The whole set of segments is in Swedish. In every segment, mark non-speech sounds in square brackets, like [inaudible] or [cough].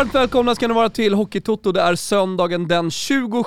Varmt välkomna ska ni vara till Hockeytoto. Det är söndagen den 27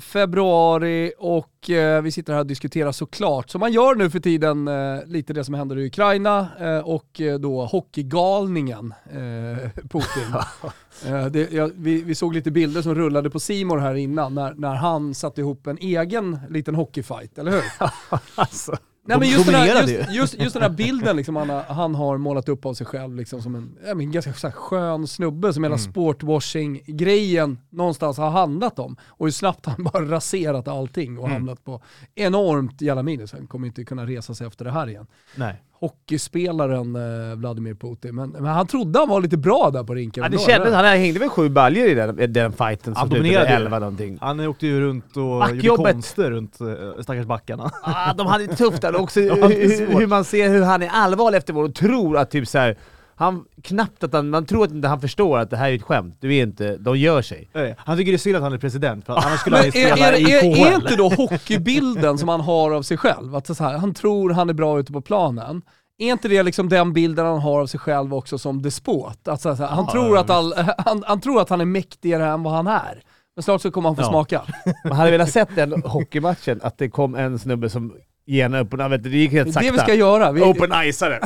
februari och eh, vi sitter här och diskuterar såklart, som man gör nu för tiden, eh, lite det som händer i Ukraina eh, och eh, då hockeygalningen eh, Putin. [laughs] Eh, det, ja, vi, vi såg lite bilder som rullade på Simor här innan när, när han satte ihop en egen liten hockeyfight, eller hur? [laughs] alltså. Nej, men just, den här, just, just, just den här bilden liksom han, har- han har målat upp av sig själv liksom som en, men ganska så här skön snubbe som hela sportwashing-grejen någonstans har handlat om. Och hur snabbt han [laughs] bara raserat allting och hamnat på enormt jävla minus. Han kommer inte kunna resa sig efter det här igen. Nej. Hockeyspelaren eh, Vladimir Putin, men, men han trodde han var lite bra där på rinken. Ja, det kändes, han hängde väl sju baljor i den, i den fighten som Han slutade ju. 11 någonting. Han åkte ju runt och gjorde konster runt äh, stackars backarna. Ah, de hade det tufft där också, [laughs] hur, hur man ser hur han är allvarlig efter mål och tror att typ så här. Han, knappt att han, man tror att inte han förstår att det här är ett skämt, du är inte, de gör sig. Nej, Han tycker det är synd att han är president, för annars skulle [laughs] han ju är, spela är, i är, KHL. är inte då hockeybilden som han har av sig själv, att så här, han tror han är bra ute på planen, är inte det liksom den bilden han har av sig själv också som despot? Att så här, han, Ja, tror att all, [laughs] han, han tror att han är mäktigare än vad han är. Men snart så kommer han få Ja. smaka. [laughs] Man hade velat sett den hockeymatchen, att det kom en snubbe som genar upp och vet, du, det gick helt sakta. det vi ska göra. Vi, Open icare.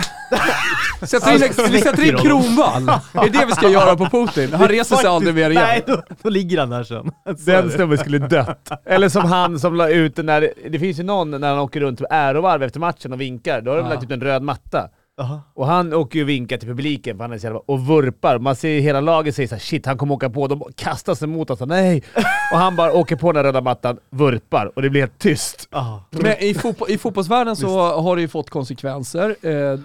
[laughs] sätter in, vi sätter in Kronwall. Det är det vi ska göra på Putin. Han reser sig aldrig mer igen. Nej, då, då ligger han där sen. [laughs] Den snubben skulle dött. Eller som han som la ut den när, det finns ju någon när han åker runt på ärovarv efter matchen och vinkar, då har de lagt ut en röd matta. Jaha. Och han åker ju och vinkar till publiken för han är så jävla, och vurpar. Man ser hela laget säger såhär shit han kommer åka på, de kastar sig mot oss, nej! Och han bara åker på den röda mattan, vurpar och det blir helt tyst. Ah. Men i, fotbo- i fotbollsvärlden så har det ju fått konsekvenser. Eh,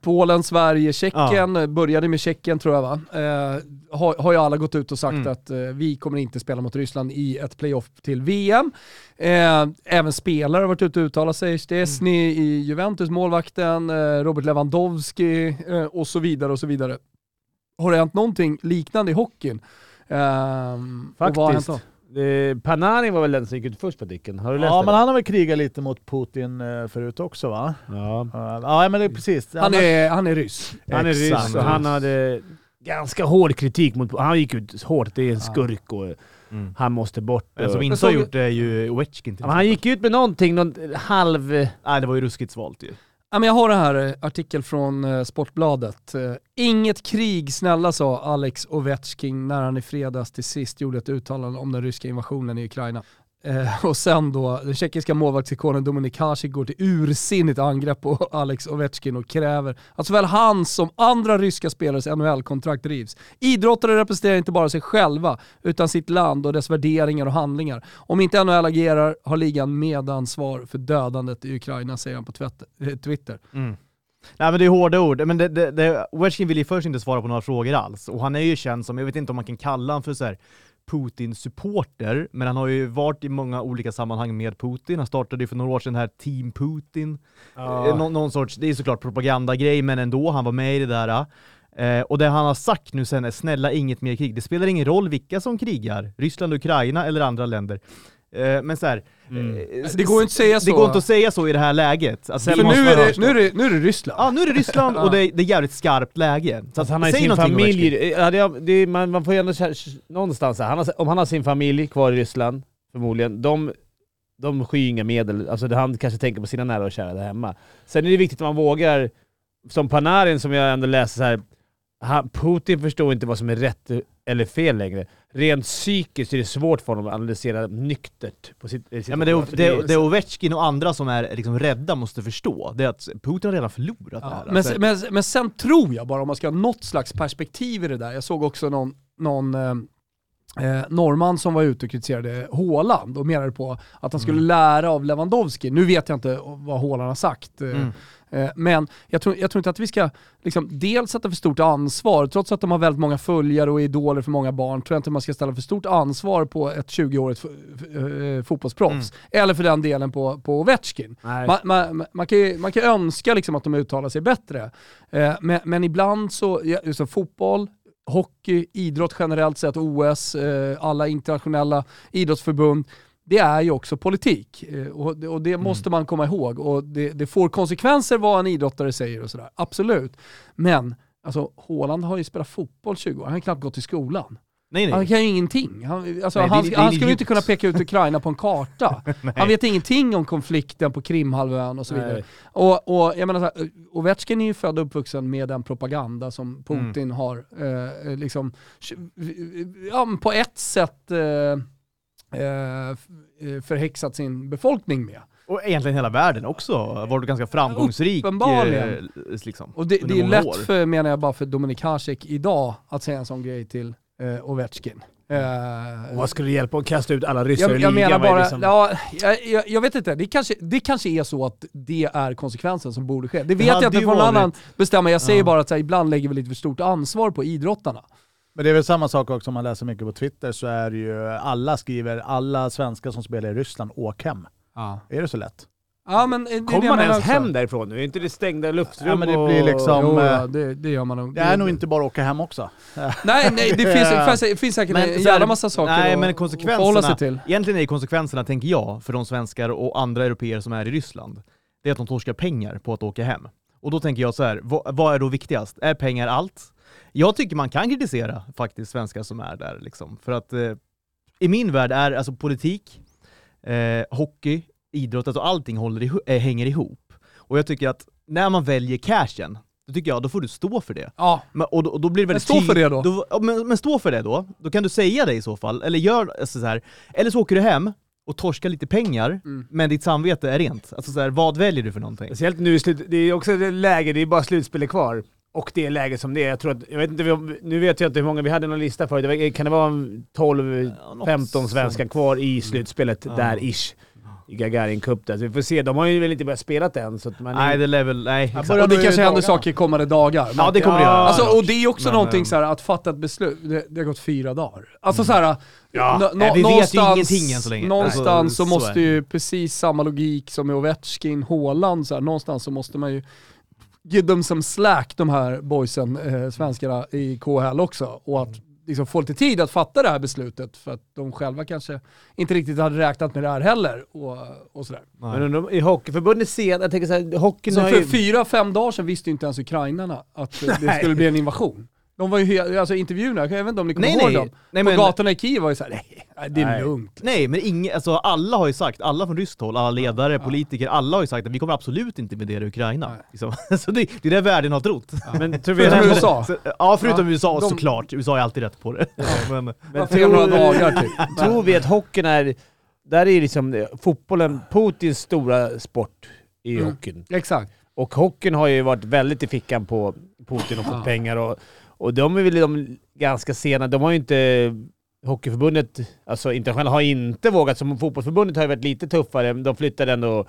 Polen, Sverige, Tjeckien, eh, började med Tjeckien tror jag va? Eh, har, har ju alla gått ut och sagt Mm. att eh, vi kommer inte spela mot Ryssland i ett playoff till VM. Eh, även spelare har varit ute och uttalat sig. Stesny i Juventus, målvakten, eh, Robert Lewandowski eh, och så vidare och så vidare. Har det hänt någonting liknande i hockeyn? Ehm, Faktiskt. Eh, Panarin var väl den som gick ut först på Dicken? Har du läst Ja, det? men han har väl krigat lite mot Putin eh, förut också va? Ja. Ja, Ja, men det är precis. Han är, han är ryss. Han är Exakt. ryss och han hade ganska hård kritik mot... Han gick ut hårt, det är en skurk och Mm. han måste bort. En som och, inte har gjort det är ju Ovechkin till men han gick ut med någonting, någon halv... Nej, det var ju ruskigt svalt ju. Men jag har det här eh, artikel från eh, Sportbladet. Eh, Inget krig snälla sa Alex Ovechkin när han i fredags till sist gjorde ett uttalande om den ryska invasionen i Ukraina. Eh, och sen då, den tjeckiska målvaktsikonen Dominik Hasek går till ursinnigt angrepp på [laughs] Alex Ovechkin och kräver att såväl hans som andra ryska spelares NHL-kontrakt rivs. Idrottare representerar inte bara sig själva, utan sitt land och dess värderingar och handlingar. Om inte NHL agerar har ligan medansvar för dödandet i Ukraina, säger han på twitter- eh, Twitter. Mm. Nej men det är hårda ord, men det, det, det, Ovechkin vill ju först inte svara på några frågor alls, och han är ju känd som, jag vet inte om man kan kalla honom för så här Putin-supporter, men han har ju varit i många olika sammanhang med Putin. Han startade ju för några år sedan här Team Putin. Eh, Nå, någon sorts, det är såklart propagandagrej, men ändå, han var med i det där. Eh, och det han har sagt nu sen är snälla inget mer krig. Det spelar ingen roll vilka som krigar, Ryssland, Ukraina eller andra länder. Eh, men så här, eh, Det går inte att säga så. Det går inte att säga så i det här läget. Alltså, För nu är, det, nu, är det, nu är det Ryssland. Ja, nu är det Ryssland och [laughs] det är, det är jävligt skarpt läge. Så Att han har ju sin familj, ja, det, det, man, man får ju ändå någonstans, här, han har, om han har sin familj kvar i Ryssland, förmodligen, de, de skyr inga medel, alltså han kanske tänker på sina nära och kära där hemma. Sen är det viktigt att man vågar, som Panarin som jag ändå läser så här. Han, Putin förstår inte vad som är rätt eller fel längre. Rent psykiskt är det svårt för honom att analysera nyktert på sitt, sitt Ja, men det, det, det Ovechkin och andra som är liksom rädda måste förstå, det är att Putin har redan förlorat det Ja, här. men, Alltså, men, men sen tror jag bara, om man ska ha något slags perspektiv i det där, jag såg också någon, någon eh, eh, norrman som var ute och kritiserade Haaland och menade på att han skulle Mm. lära av Lewandowski. Nu vet jag inte vad Haaland har sagt, eh, Mm. Eh, men jag tror, jag tror inte att vi ska liksom, dels sätta för stort ansvar, trots att de har väldigt många följare och är idoler för många barn, tror jag inte man ska ställa för stort ansvar på ett 20-årigt fo- eh, fotbollsproffs. Eller för den delen på, på Ovechkin. Man, man, man, kan ju, man kan önska liksom att de uttalar sig bättre. Eh, men, men ibland så, ja, så fotboll, hockey, idrott generellt sett, OS, eh, alla internationella idrottsförbund, det är ju också politik. Eh, och, det- och det måste man komma ihåg. Och det, det får konsekvenser vad en idrottare säger och sådär, absolut. Men Alltså Haaland har ju spelat fotboll 20 år, han har knappt gått i skolan. Nej nej. Han kan ju ingenting. Han, alltså, Nej, han, det han skulle ju inte kunna peka ut Ukraina på en karta. [laughs] han vet ingenting om konflikten på Krimhalvön och så vidare. Och, och jag menar så här, Ovechkin är ju född och uppvuxen med den propaganda som Putin Mm. har eh, liksom, ja, på ett sätt eh, förhäxat sin befolkning med. Och egentligen hela världen också varit ganska framgångsrik. Uppenbarligen. eh, Liksom, Och det, det är lätt år. för, menar jag, bara för Dominik Hasek idag att säga en sån grej till eh, Ovechkin. Eh, Vad skulle det hjälpa att kasta ut alla ryssar jag, jag menar bara, det som- ja, jag, jag, jag vet inte, det kanske, det kanske är så att det är konsekvensen som borde ske. Det vet jag hade inte från någon annan bestämma, jag säger Ja. bara att så här, ibland lägger vi lite för stort ansvar på idrottarna. Men det är väl samma sak också om man läser mycket på Twitter så är det ju, alla skriver, alla svenskar som spelar i Ryssland, åk hem. Ja, Är det så lätt? ja men det Kommer man ens också. hem därifrån nu? Är inte det stängda luftrum Ja, men det och... blir liksom- Jo, eh, ja, det, det gör man nog. Det är nog inte bara att åka hem också. [laughs] Nej, nej det finns, det finns, finns säkert Men en jävla massa saker nej, att, men att konsekvenserna- förhålla sig till. Egentligen är konsekvenserna, tänker jag, för de svenskar och andra europeer som är i Ryssland, det är att de torskar pengar på att åka hem. Och då tänker jag så här, vad, vad är då viktigast? Är pengar allt? Jag tycker man kan kritisera faktiskt svenskar som är där liksom. För att eh, i min värld är alltså politik, eh, hockey, idrott, alltså allting håller iho- eh, hänger ihop. Och jag tycker att när man väljer cashen, då tycker jag då får du stå för det. Ja, Men, och, då- och då blir det väldigt Men stå för det då. ja, men, men stå för det då. Då kan du säga det i så fall. Eller gör alltså, så här. Eller så åker du hem och torskar lite pengar, Mm. men ditt samvete är rent. Alltså så här, vad väljer du för någonting? Speciellt nu i slut, det är också läge, det är bara slutspelet kvar. Och det är läge som det är. Jag tror att, jag vet inte, nu vet jag inte hur många vi hade någon lista för. Det var, kan det vara 12-15 något svenskar kvar i slutspelet Ja. där ish. I Gagarin Cup där. Så vi får se, de har ju väl inte börjat spela än. Så att man Nej, det lär väl, nej. exakt. och det kanske i händer saker kommande dagar. Men- Ja, det kommer det Ja, göra. Alltså, och det är ju också Men, någonting så här, att fatta ett beslut, det, det har gått fyra dagar. Alltså så här, Ja. nå- Nej, vi vet ju ingenting än så länge. Någonstans Alltså, så så måste är det. ju precis samma logik som med Ovechkin, Haaland, så här, någonstans så måste man ju give them some slack, de här boysen, eh, svenskarna i KHL också. Och att liksom få lite tid att fatta det här beslutet för att de själva kanske inte riktigt hade räknat med det här heller. Och, och sådär. Nej. Men de, i Hockeyförbundet ser jag tänker såhär, hockeyn Så har för ju... fyra, fem dagar sedan visste ju inte ens ukrainarna att det [laughs] skulle bli en invasion. De var ju, alltså intervjuerna, jag vet inte om ni kommer Nej, ihåg nej. dem? Nej, På men, gatorna i Kiev var ju såhär, nej, det är Nej. lugnt. nej, men ingen, alltså alla har ju sagt, alla från ryskt håll, alla ledare, politiker, alla har ju sagt att vi kommer absolut inte invadera Ukraina. Nej. Liksom. [laughs] Så det, det är det världen har trott. Men [laughs] tror vi Förutom USA. Så, ja, förutom Ja, USA de- såklart. USA är alltid rätt på det. [laughs] men, Men Men fel några dagar typ. Tror vi att hockeyn är... Där är liksom eh, fotbollen Putins stora sport i Mm. hockeyn. Exakt. Och hockeyn har ju varit väldigt i fickan på Putin och fått Ja. pengar och, och de är väl de ganska sena. De har ju inte... Hockeyförbundet, alltså internationella, har inte vågat. Som fotbollsförbundet har ju varit lite tuffare. De flyttade ändå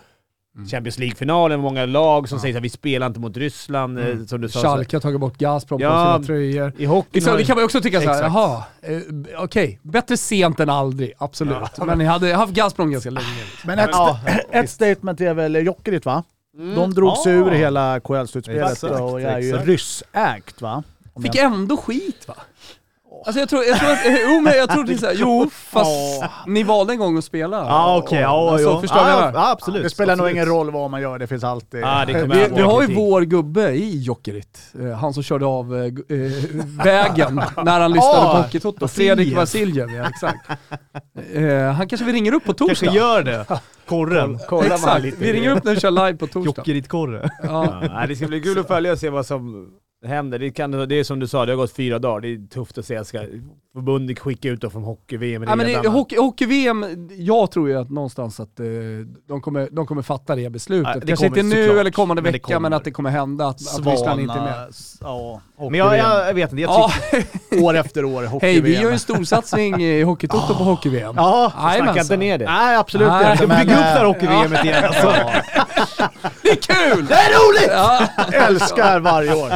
Champions League-finalen, många lag som Ja. säger att vi spelar inte mot Ryssland, eh, Mm. som du sa. Schalke har tagit bort Gazprom Ja, på sina tröjor. I hockeyn Liksom, har det kan man ju också tycka såhär, jaha, eh, okej, bättre sent än aldrig, absolut. Men ni hade haft Gazprom ganska länge. Liksom. Men ett, Ja, ett statement är väl Jokerit va? Mm. De drog sig Ja. ur hela KHL-slutspelet och är ju ryssägt va? Om Fick jag- ändå skit va? Alltså jag tror, jag tror att, [laughs] jo men jag tror det är såhär, jo [laughs] fast ni valde en gång att spela. Ja okej, ja, alltså. Förstår vad jag ja, menar? ja, absolut. Det spelar nog absolut. ingen roll vad man gör, det finns alltid... Ja, det Vi, vi har ju vår gubbe i Jokerit, eh, han som körde av eh, vägen [laughs] när han lyssnade Ja, på Hockeytoto. Fredrik Vasiljev, ja exakt. Han kanske vi ringer upp på torsdag. Kanske gör det. Korren. Kolla man Exakt, lite. vi ringer upp när vi kör live på torsdag. Jokerit-korre. Ja. Ja, det ska bli kul att följa och se vad som händer. Det, kan, det är som du sa, det har gått fyra dagar. Det är tufft att se. Ska förbundet skicka ut dem från hockey-VM Ja, men det, hockey, hockey-VM, jag tror ju att någonstans att eh, de, kommer, de kommer fatta det beslutet. Ja, det Kanske kommer inte nu såklart, eller kommande men det vecka, men att det kommer hända att, att Ryssland inte är med. Ja, Men jag, jag, jag vet inte, jag Ja, tycker... [laughs] år efter år, hej, vi gör hockey-VM. en storsatsning i Hockeytoto på Hockey-VM. Ja, Snacka inte ner det. Nej, absolut inte. Bygga upp det här eh, hockey-VMet igen alltså. [laughs] Det är kul! Det är roligt! Ja. älskar varje år.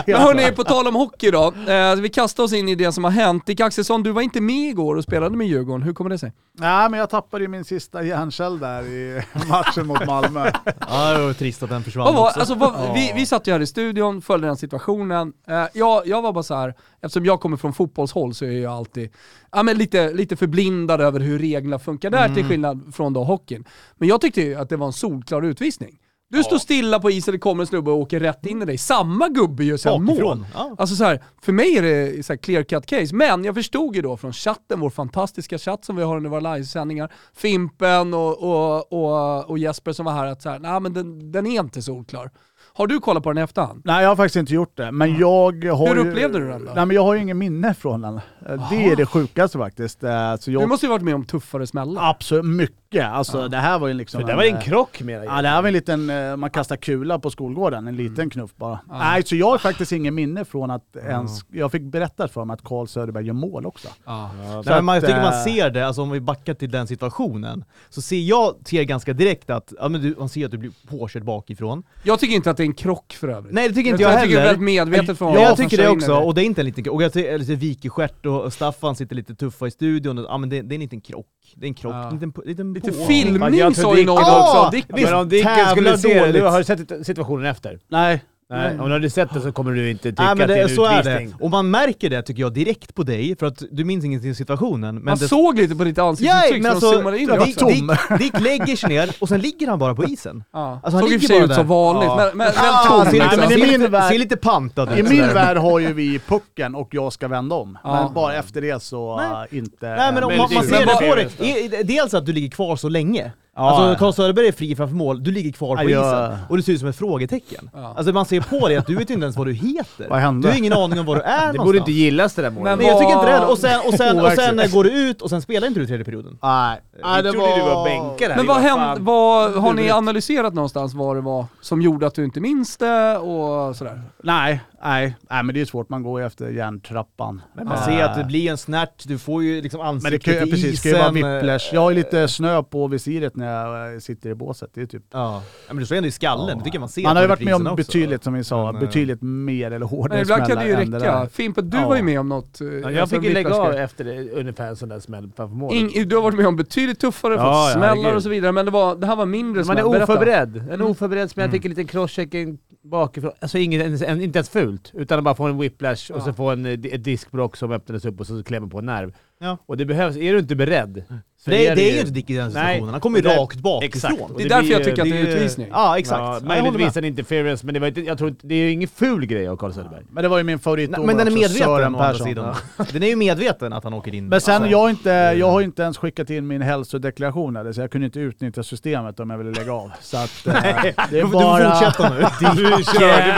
Hörni, på tal om hockey då. Eh, vi kastar oss in i det som har hänt. Dick Axelsson, du var inte med igår och spelade med Djurgården. Hur kommer det sig? Nej, men jag tappade ju min sista hjärncell där i [laughs] matchen mot Malmö. Ja, det var trist att den försvann var, också. alltså, Ja. vi, vi satt ju här i studion, följde den situationen. Eh, jag, jag var bara så här, eftersom jag kommer från fotbollshåll så är jag alltid ja, men lite, lite förblindad över hur reglerna funkar där till skillnad från då hockeyn. Men jag tyckte ju att det var en solklar utvisning. Du står stilla på isen, det kommer en snubbe och åker rätt in i dig. Samma gubbe gör sen mål. Ja. Alltså så här, för mig är det så clear cut case, men jag förstod ju då från chatten, vår fantastiska chatt som vi har under våra livesändningar, Fimpen och, och, och, och Jesper som var här, att så här, nah, men den, den är inte solklar. Har du kollat på den i efterhand? Nej, jag har faktiskt inte gjort det. Men jag har Hur ju- upplevde du den då? Nej, men jag har ju ingen minne från den. Eh, Det är det sjukaste faktiskt. Eh, Så jag, Du måste ju varit med om tuffare smällar. Absolut, mycket. Alltså det här var ju liksom... För det var en eh, krock med Ja, det här var en liten, eh, man kastar kula på skolgården, en liten Mm. knuff bara. Nej, så jag har faktiskt ingen minne från att ens, jag fick berättat för mig att Karl Söderberg gör mål också. Ja. Nej, Så man, att, jag tycker man eh, ser det, alltså om vi backar till den situationen, så ser jag ser ganska direkt att, ja men du, man ser att du blir påkörd bakifrån. Jag tycker inte att det är en krock för övrigt. Nej det tycker inte jag, jag tycker det är heller. väldigt medvetet från Ja, honom jag att tycker det också, och det är inte en liten krock. Och jag tycker lite Wikestjärt och Staffan sitter lite tuffa i studion, ja men det, det är en liten krock. Det är en krock, Ja. en liten, liten, Lite på- filmning jag tror sa ju någon också. Dick, visst. Men om Dicken skulle se det, har du sett situationen efter? Nej. Nej. Om du hade sett det så kommer du inte tycka Nej men att det är det, en så är det. utvisning. Och man märker det tycker jag direkt på dig, för att du minns ingenting i situationen. Men man det, såg lite på ditt Ja, ansiktsuttryck men när de alltså, zoomade in. också. tom. Dick, Dick lägger sig ner och sen ligger han bara på isen. Ja. Alltså, han såg i och för sig ut som vanligt, Ja. men, men Ah, ser, tom. lite, Nej, men i ser, min lite, värld- ser lite pantad I ut min sådär. värld har ju vi pucken och jag ska vända om. Ja. Men bara efter det så äh, inte... Nej men om Men man, det- man det- ser men det på dig, I- dels att du ligger kvar så länge. Ja. Alltså Carl Söderberg är fri framför mål, du ligger kvar på Ja, jag- isen. Och du ser ut som ett frågetecken. Ja. Alltså man ser på dig att du vet inte ens vad du heter. Vad hände? Du har ingen aning om var du är [laughs] Det någonstans. borde inte gillas det där målet. Men Nej jag tycker inte det heller. Och sen, och sen, och sen går du ut och sen spelar inte du tredje perioden. Nej. Nej, trodde du var bänkad här. Men vad var hände, vad, har ni analyserat någonstans vad det var som gjorde att du inte minns det och sådär? Nej, nej, nej, men det är svårt. Man går ju efter järntrappan. Men man ser att det blir en snärt, du får ju liksom Men det ansiktet kan, ju- i precis, det isen. kan ju vara whiplash. Jag har ju lite snö på visiret när jag eh, sitter i båset. Det är typ Ja. ja men du står ändå i skallen, det tycker man ser Man har ju varit med om också. betydligt, som vi sa, Men, eh, betydligt mer eller hårdare Men ibland kan det ju smällar det räcka. Fimpen, du Ja. var ju med om något. eh, Ja, jag alltså fick ju lägga av efter det, ungefär en sån där smäll framför målet. Du har varit med om betydligt tuffare, Ja, fått ja, smällar och så vidare, men det, var, det här var mindre Man är smäll. Oförberedd. En Mm. oförberedd smäll, Mm. fick en liten crosscheck en bakifrån. Alltså inget, inte ens fult, utan att bara få en whiplash och Ja. så få en, ett diskbrock som öppnades upp och så klämmer på en nerv. Ja. Och det behövs, är du inte beredd så Det, är- det är ju inte Dick i den Nej. situationen, han kommer ju det- rakt bakifrån. Exakt. Det är det därför jag tycker att det är Det utvisning. Ja exakt. Ja, möjligtvis en interference, men det, var inte, jag tror inte, det är ju ingen ful grej av Carl Söderberg. Men det var ju min Nej, favoritdomare Men den är medveten Sören andra sidan. [laughs] Den är ju medveten att han åker in. Men sen, Alltså, jag, inte, jag har inte ens skickat in min hälsodeklaration eller, så jag kunde inte utnyttja systemet om jag ville lägga av. Så att, eh, det du, är får- bara... du får fortsätta nu. [laughs] Du körde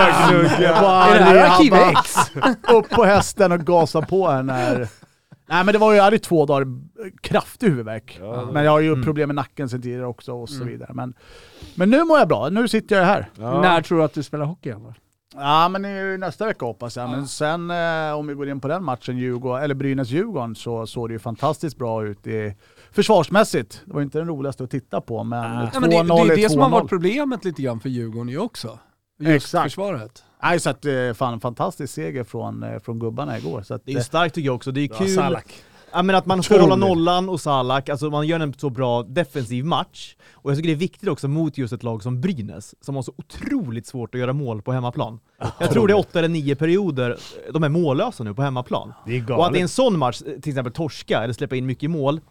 bara Det är det här Arkiv X? [laughs] upp på hästen och gasa på här när... Nej men det var ju, jag hade två dagar kraftig huvudvärk. Ja. Men jag har ju Mm. problem med nacken sen tidigare också och så Mm. vidare. Men, men nu mår jag bra, nu sitter jag här. Ja. När tror du att du spelar hockey igen? Ja men i nästa vecka hoppas jag. Ja. Men sen eh, om vi går in på den matchen, Djurgården, eller Brynäs-Djurgården, så såg det ju fantastiskt bra ut i, försvarsmässigt. Det var inte den roligaste att titta på, men Nej. 2-0 Ja, men det, det är det som har 2-0. varit problemet lite grann för Djurgården ju också. Just Exakt. försvaret. Nej, så att, eh, fan, fantastisk seger från, eh, från gubbarna igår. Så att, Det är eh, starkt tycker jag också, det är kul. Salak. Ja, men att man får hålla nollan och Salak, alltså man gör en så bra defensiv match. Och jag tycker det är viktigt också mot just ett lag som Brynäs, som har så otroligt svårt att göra mål på hemmaplan. Jag tror det är åtta eller nio perioder, de är mållösa nu på hemmaplan. Det är Och att i en galet. sån match, till exempel torska eller släppa in mycket mål,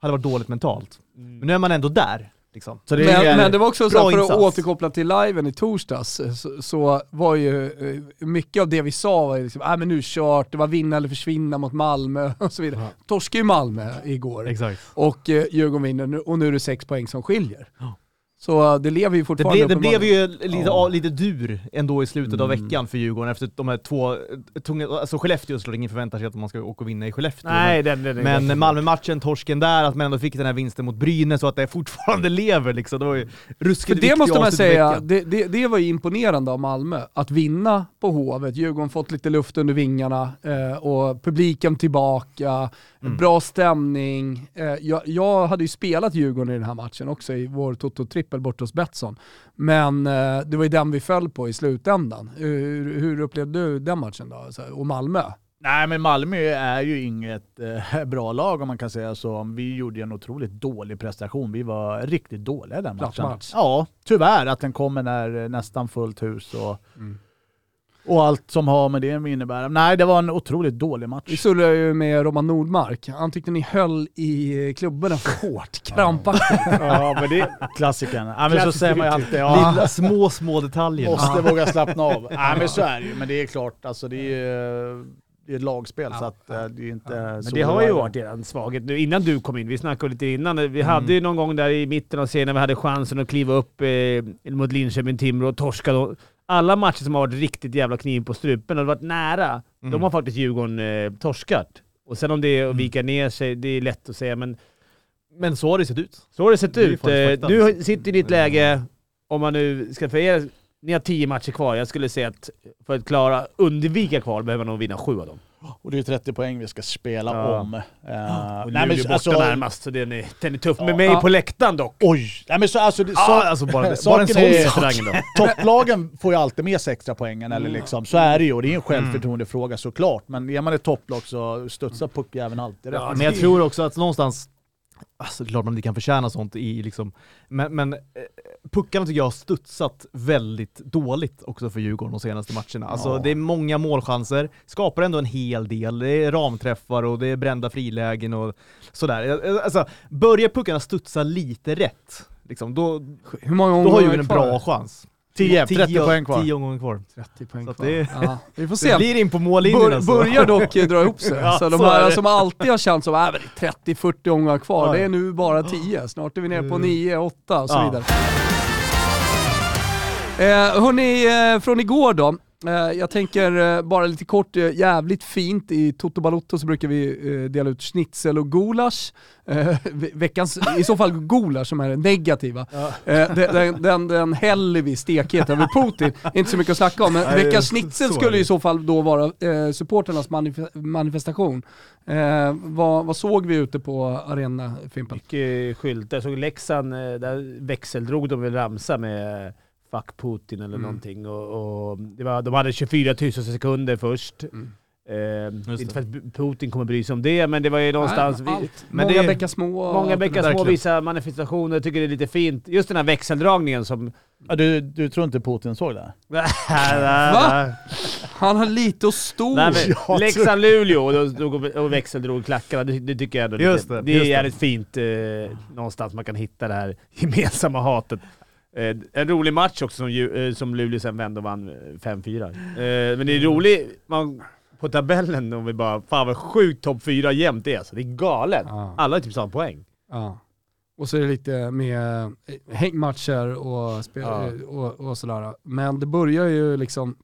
hade varit dåligt mentalt. Men nu är man ändå där. Liksom. så det Men, men det var också så här, för att insats. återkoppla till liven i torsdags, så, så var ju eh, mycket av det vi sa var ju liksom, äh, men nu kört, det var vinna eller försvinna mot Malmö [laughs] och så vidare. Ja. Torskade ju Malmö igår Exakt. och eh, Djurgården vinner och nu är det sex poäng som skiljer. Ja. Så eh, det lever ju Det, fortfarande blev, det blev ju lite, Ja. lite dur ändå i slutet av Mm. veckan för Djurgården efter de här två, tunga, alltså Skellefteå såklär ingen förväntar sig att man ska åka och vinna i Skellefteå. Nej, den, den, den, Men Malmö-matchen, torsken där, att man ändå fick den här vinsten mot Brynäs och att det fortfarande [laughs] lever liksom. Det var ju För ruskigt det viktigt måste man säga, det, det, det var ju imponerande av Malmö. Att vinna på Hovet, Djurgården fått lite luft under vingarna eh, och publiken tillbaka, Mm. bra stämning. Eh, jag, jag hade ju spelat Djurgården i den här matchen också i vår Toto-trippel bort hos Betsson. Men eh, det var ju den vi föll på i slutändan. Hur, hur upplevde du den matchen då? Och Malmö? Nej men Malmö är ju inget eh, bra lag om man kan säga så. Vi gjorde en otroligt dålig prestation. Vi var riktigt dåliga den matchen. match. Ja, tyvärr att den kommer när eh, nästan fullt hus. Och, Och allt som har med det innebär. Nej, det var en otroligt dålig Vi match. surrade ju med Roman Nordmark. Han tyckte ni höll i klubborna för hårt, krampaktigt. [laughs] Ja, men det klassikern. Ja, men så säger man ju alltid. Ja, Lilla, små, små detaljer. måste våga slappna av. Nej, men så är det ju. Men det är klart, alltså det är ju det är ett lagspel så att eh, det är inte Men så det har ju är. varit er svaghet nu. Innan du kom in, vi snackade lite innan, vi hade ju någon gång där i mitten av serien när vi hade chansen att kliva upp eh, mot Linköping, Timrå och torska. Alla matcher som har varit riktigt jävla kniv på strupen och varit nära, de har faktiskt Djurgården eh, torskat. Och sen om det är att vika ner sig, det är lätt att säga, men Men så har det sett ut. så har det sett Det ut. faktiskt Eh. Du har- sitter i ditt läge, om man nu ska för er, ni har tio matcher kvar. Jag skulle säga att för att klara undvika kval behöver man nog vinna sju av dem. Och det är 30 poäng vi ska spela Ja. om. Uh, Och nej, men, borta alltså, närmast, så den är, den är tuff. Med Ja. mig Ja. på läktaren dock. Oj! Nej, men så, alltså, det, så, Ja, alltså bara, bara en sån är- sak. [laughs] Topplagen får ju alltid med sig extra poängen, eller Mm. liksom. så är det ju. Och det är en självförtroendefråga såklart. Men är man ett topplag så studsar puckjäveln alltid rätt. Men jag tror också att någonstans, alltså klart man inte kan förtjäna sånt i liksom, men, men eh, puckarna tycker jag har studsat väldigt dåligt också för Djurgården de senaste matcherna. Alltså Ja. det är många målchanser, skapar ändå en hel del, det är ramträffar och det är brända frilägen och sådär. Alltså, börjar puckarna studsa lite rätt, liksom, då, Hur många då har Djurgården en kvar? bra chans. 10, 30 poäng kvar. 10 omgångar kvar. 30 poäng Så kvar. det- Ja, vi får [laughs] Det se. blir in på mållinjen Bör, alltså. börjar dock dra ihop sig. [laughs] Ja, så de här det. som alltid har känt som att äh, 30-40 omgångar kvar, Ja. det är nu bara 10. Snart är vi nere på Mm. 9, 8 och så vidare. Eh, hörni, eh, från igår då. Eh, jag tänker eh, bara lite kort, eh, jävligt fint i Toto Balotto så brukar vi eh, dela ut schnitzel och gulasch. [laughs] Ve- veckans, i så fall gulasch som är det negativa. Eh, den, den, den, häller vi stekhet över Putin, inte så mycket att snacka om. Men Nej, veckans schnitzel skulle i så fall då vara eh, supporternas manif- manifestation. Eh, vad, vad såg vi ute på arena Fimpen? Mycket skyltar. Jag såg Leksand, där växeldrog de väl ramsa med Fuck Putin eller Mm. någonting. Och, och det var, de hade 24 000 sekunder först. Mm. Eh, inte det. för att Putin kommer bry sig om det, men det var ju någonstans... Nej, vi, men Många det- bäckar små. många det bäckar små, vissa manifestationer. Jag tycker det är lite fint. Just den här växeldragningen som... Ja, du, du tror inte Putin såg det? [laughs] Va? Han har lite att stå [laughs] Leksand-Luleå och, och- växeldrog klackarna, det, det tycker jag ändå Just det, det just är det. jävligt fint eh, någonstans man kan hitta det här [laughs] gemensamma hatet. Eh, en rolig match också som, eh, som Luleå sen vände och vann eh, 5-4. Eh, men det är roligt, man, på tabellen om vi bara, fan vad sjukt topp 4 jämnt det är alltså. Det är galet. Ja. Alla har typ samma poäng. Ja. Och så är det lite med hängmatcher och, spel, Ja. och, och sådär. Men det börjar ju liksom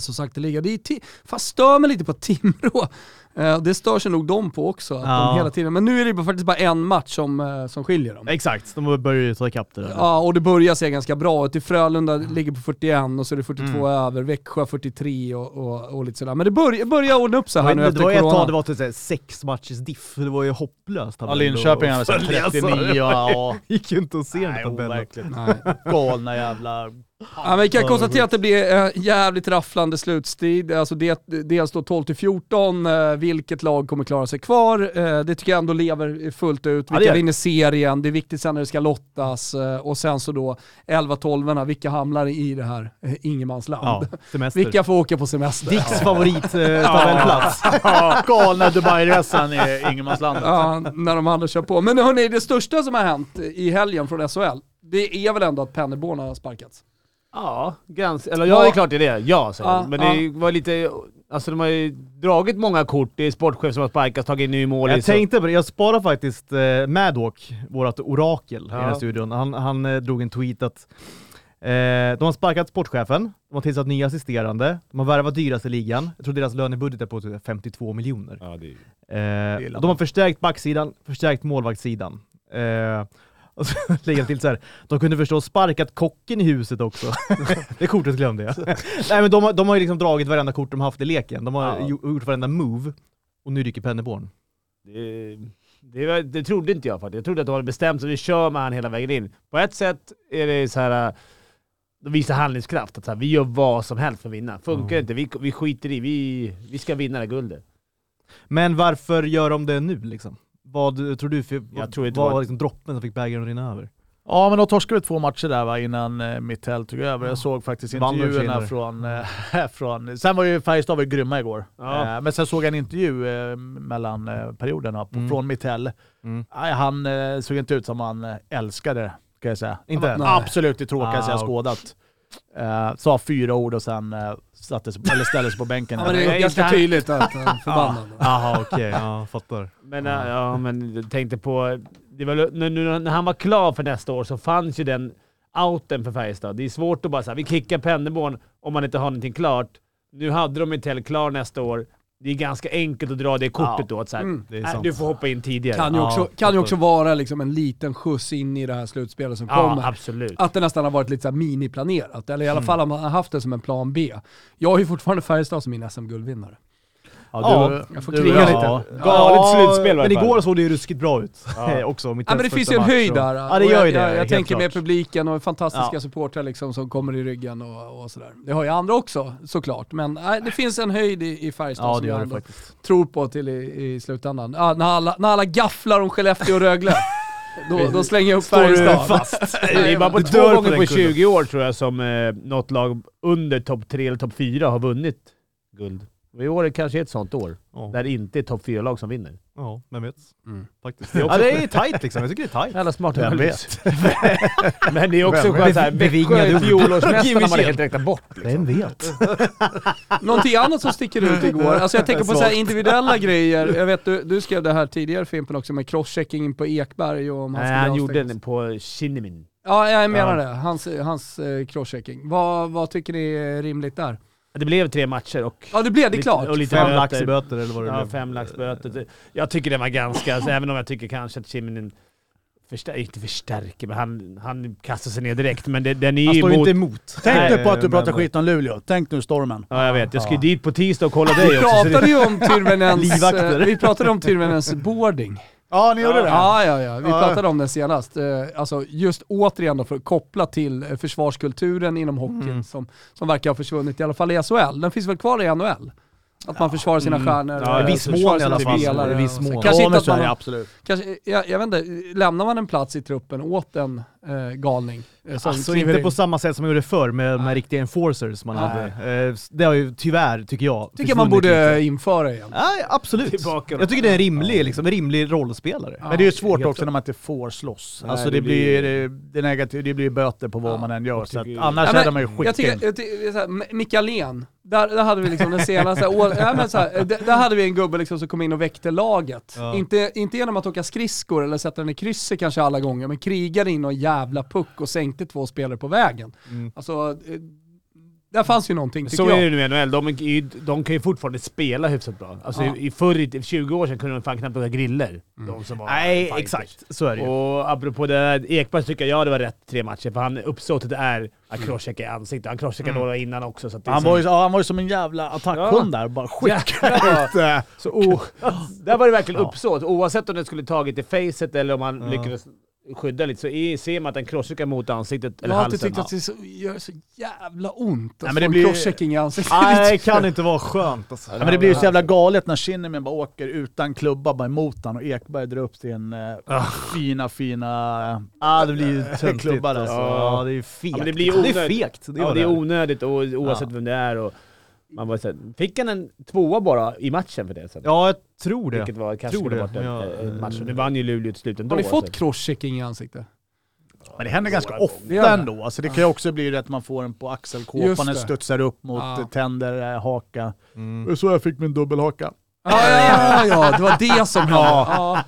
som sagt det ligga. Det är fast stör mig lite på Timrå. Eh, det stör sig nog de på också. Att Ja. de hela tiden. Men nu är det bara- faktiskt bara en match som, eh, som skiljer dem. Exakt, de börjar ju ta ikapp det där. Ja, och det börjar se ganska bra ut. Frölunda ligger på 41 och så är det 42 Mm. över, Växjö 43 och, och, och lite sådär. Men det börjar, börjar ordna upp sig här Men nu det efter var ju ett corona. tag det var typ såhär sex matchers diff, det var ju hopplöst. Ja, Linköping hade sagt följa, alltså. 39 och ja. [laughs] gick ju inte att se den tabellen. Galna jävla... Ja, men vi kan Ja, konstatera att det blir eh, jävligt rafflande slutstrid. Alltså det, dels då 12-14, eh, vilket lag kommer klara sig kvar? Eh, det tycker jag ändå lever fullt ut. Ja, Vilka det. vinner serien? Det är viktigt sen när det ska lottas. Och sen så då 11-12, vilka hamnar i det här ingenmansland? Ja. Vilka får åka på semester? Dicks favorit eh. Ja, galna Dubai-resan i ingenmanslandet. Ja, när de andra kör på. Men hörni, det största som har hänt i helgen från SHL, det är väl ändå att Pennerborn har sparkats? Ja, ganska. Eller ja, det är klart det är det. Ja, säger Ja, jag. Men det var lite... Alltså de har ju dragit många kort. Det är sportchef som har sparkats, tagit en ny målis. Jag tänkte på det, jag sparar faktiskt eh, Madhawk, vårt orakel i Ja. den här studion. Han, han eh, drog en tweet att eh, de har sparkat sportchefen, de har tillsatt nya assisterande, de har värvat dyrast i ligan. Jag tror deras lönebudget är på typ 52 miljoner. Ja, det är... Eh, gillar och de har förstärkt backsidan, förstärkt målvaktssidan. Och så [laughs] lägger jag till så här. de kunde förstås sparkat kocken i huset också. [laughs] det kortet glömde jag. [laughs] Nej men de har, de har ju liksom dragit varenda kort de haft i leken. De har Ja. gjo- gjort varenda move. Och nu rycker Pennerborn. Det, det, det trodde inte jag faktiskt. Jag trodde att de hade bestämt sig. Vi kör med han hela vägen in. På ett sätt är det så här. De visar handlingskraft. Att så här, vi gör vad som helst för att vinna. Funkar Ja. inte, vi, vi skiter i. Vi, vi ska vinna det här guldet. Men varför gör de det nu liksom? Vad tror du, för, Jag tror vad var- var liksom droppen som fick bägaren att rinna över? Ja, men de torskade två matcher där va, innan eh, Mittell tog över. Jag såg faktiskt intervjuerna från, eh, [laughs] från... Sen var ju Färjestad var ju grymma igår. Ja. Eh, men sen såg jag en intervju eh, mellan eh, perioderna på, Mm. från Mittell. Mm. Han eh, såg inte ut som han eh, älskade det, kan jag säga. Inte? Nej. Absolut det tråkigaste Ah, jag skådat. Eh, sa fyra ord och sen eh, sattes, eller ställde sig på bänken. [laughs] Ja, men det är ganska inte- tydligt att [laughs] han är förbannad. Jaha okej, ja fattar. Men, äh, ja, men jag tänkte på... Det var, nu, nu, när han var klar för nästa år så fanns ju den outen för Färjestad. Det är svårt att bara säga vi kickar Pennerborn om man inte har någonting klart. Nu hade de Mittell klar nästa år. Det är ganska enkelt att dra det kortet Ja. då. Att så här, Mm. Det är "Nej, sant. du får hoppa in tidigare. Kan ju Ja, också, kan ju också vara liksom en liten skjuts in i det här slutspelet som ja, kommer. absolut. Att det nästan har varit lite så här miniplanerat, eller i alla Mm. fall har man haft det som en plan B. Jag har ju fortfarande Färjestad som min SM-guldvinnare. Ja, du, jag får du- kriga ja. lite. Galet slutspel Men igår såg det ju ruskigt bra ut Ja. [laughs] också. Mitt Ja, men det finns ju en höjd där. Ja det gör jag, ju det. Jag, jag tänker med publiken och fantastiska Ja. supportrar liksom som kommer i ryggen och, och sådär. Det har ju andra också såklart, men nej, det finns en höjd i, i Färjestad Ja som jag ändå tror på till i, i slutändan. Ja, när, alla, när alla gafflar om Skellefteå och Rögle, [laughs] då, då slänger jag upp Färjestad. fast? [laughs] Det är bara på två gånger på kullen. 20 år tror jag som eh, något lag under topp 3 eller topp 4 har vunnit guld. I år är kanske ett sånt år, Ja. där det inte är topp 4-lag som vinner. Ja, vem vet. Mm. Faktiskt. Det är, ja, det är tight liksom, jag tycker det är tight. Jävla smart. Vem vet? [laughs] Men det är också skönt såhär, Växjö är fjolårsmästarna man helt räknat bort. Liksom. Vem vet? [laughs] Någonting annat som sticker ut igår, alltså jag tänker på så individuella grejer. Jag vet du, du skrev det här tidigare Fimpen också med crosschecking på Ekberg och om han Nej, han gjorde den på Kinnimin. Ja, jag menar Ja. det. Hans, hans eh, crosschecking. Vad, vad tycker ni är rimligt där? Det blev tre matcher och... Ja, det blev det lite- klart. Och lite Fem böter. lax i böter eller vad det Ja, blev. fem lax böter. Jag tycker den var ganska, alltså, även om jag tycker kanske att Kinnimin förstär, inte förstärker, men han, han kastar sig ner direkt. Men det, den är Han står ju emot... inte emot. Tänk Nej, nu på att du men- pratar skit om Luleå. Tänk nu stormen. Ja, jag vet. Jag ska ju Ja. dit på tisdag och kolla Vi dig också. så det- pratade ju om [laughs] Livvakter. eh, vi pratade om Tyrvänens boarding. Ja, ni gjorde det? Ja, ja, ja. Vi Ja. pratade om det senast. Eh, Alltså just återigen då för att koppla till eh, försvarskulturen inom hockeyn Mm. som, som verkar ha försvunnit, i alla fall i SHL. Den finns väl kvar i NHL? Att man försvarar sina Mm. stjärnor. Ja, i viss mån i alla fall. spelare I viss mån. Kanske ja, inte att man det absolut. kanske, jag, jag vet inte, lämnar man en plats i truppen åt en eh, galning? eh, som Alltså inte in? på samma sätt som man gjorde förr med de här riktiga enforcers man Nej. hade. Eh, Det har ju tyvärr, tycker jag, tycker jag man borde lite. införa igen. Nej, absolut. Tillbaka. Jag tycker det är en rimlig, liksom, en rimlig rollspelare. Ja. Men det är ju svårt också när man inte får slåss. Nej, alltså det det, blir, blir- det, det, negativ, det blir böter på vad Ja, man än gör. Så att annars Ja, men hade man ju Jag tycker, jag tycker där, där hade vi liksom den senaste [laughs] ja, men så här, där, där hade vi en gubbe liksom som kom in och väckte laget. Ja. Inte, inte genom att åka skridskor eller sätta den i krysset kanske alla gånger, men krigade in någon jävla puck och sänkte två spelare på vägen. Mm. Alltså, eh, där fanns ju någonting tycker Så jag. är det nu i NHL. De, de kan ju fortfarande spela hyfsat bra. Alltså Ja. i, förr, i 20 år sedan kunde de fan knappt åka griller. De som var Nej, fighters. exakt. Så är det ju. Och apropå det där, Ekberg tycker jag det var rätt tre matcher, för han uppsåtet är att crosschecka i ansiktet. Han crosscheckade Mm. några innan också. Så Han var, ju, ja, han var ju som en jävla attackhund där. Bara skickade. [laughs] Så o, [laughs] där var det verkligen Ja. uppsåt. Oavsett om det skulle tagit i facet eller om han Ja. lyckades skydda lite, så är, ser man att den crosscheckar mot ansiktet Jag eller har alltid halsen. tyckt att det så, gör så jävla ont att Nej, få det en blir- crosschecking i ansiktet. Nej, det kan inte vara skönt alltså. Ja, men det blir ju så jävla galet när Kinnaman bara åker utan klubba bara emot han och Ekberg drar upp sin eh, fina, fina... Ja, det blir ju töntigt Klubbar alltså. Ja, det är fegt. Ja, men det blir det är onödigt. fegt. Det ja, det är onödigt och oavsett vem det är. Och man bara, så här, fick han en tvåa bara i matchen för det sen? Ja, jag tror det. Vilket var, kanske tror det, varit en, men jag- en match. Nu vann ju Luleå till slut ändå. Har ni fått crosschecking i ansiktet? Men det händer ganska ofta ändå. Alltså det kan ju också bli att man får den på axelkåpan, den det. studsar upp mot Ja. eh, tänder, eh, haka. Mm. Det så jag fick min dubbelhaka. Ja, ja, ja, det var det som hände. Ja.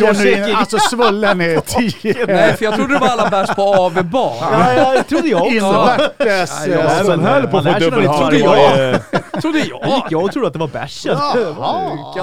Genuin, alltså svullen i [laughs] tio. Nej, för jag trodde det var alla bärs på AV bar. Ja, ja, det trodde jag också. Invärtes. Ja, jag som höll på att få dubbelhaka. Trodde jag. Trodde Jag jag. gick jag och trodde att det var bärsen.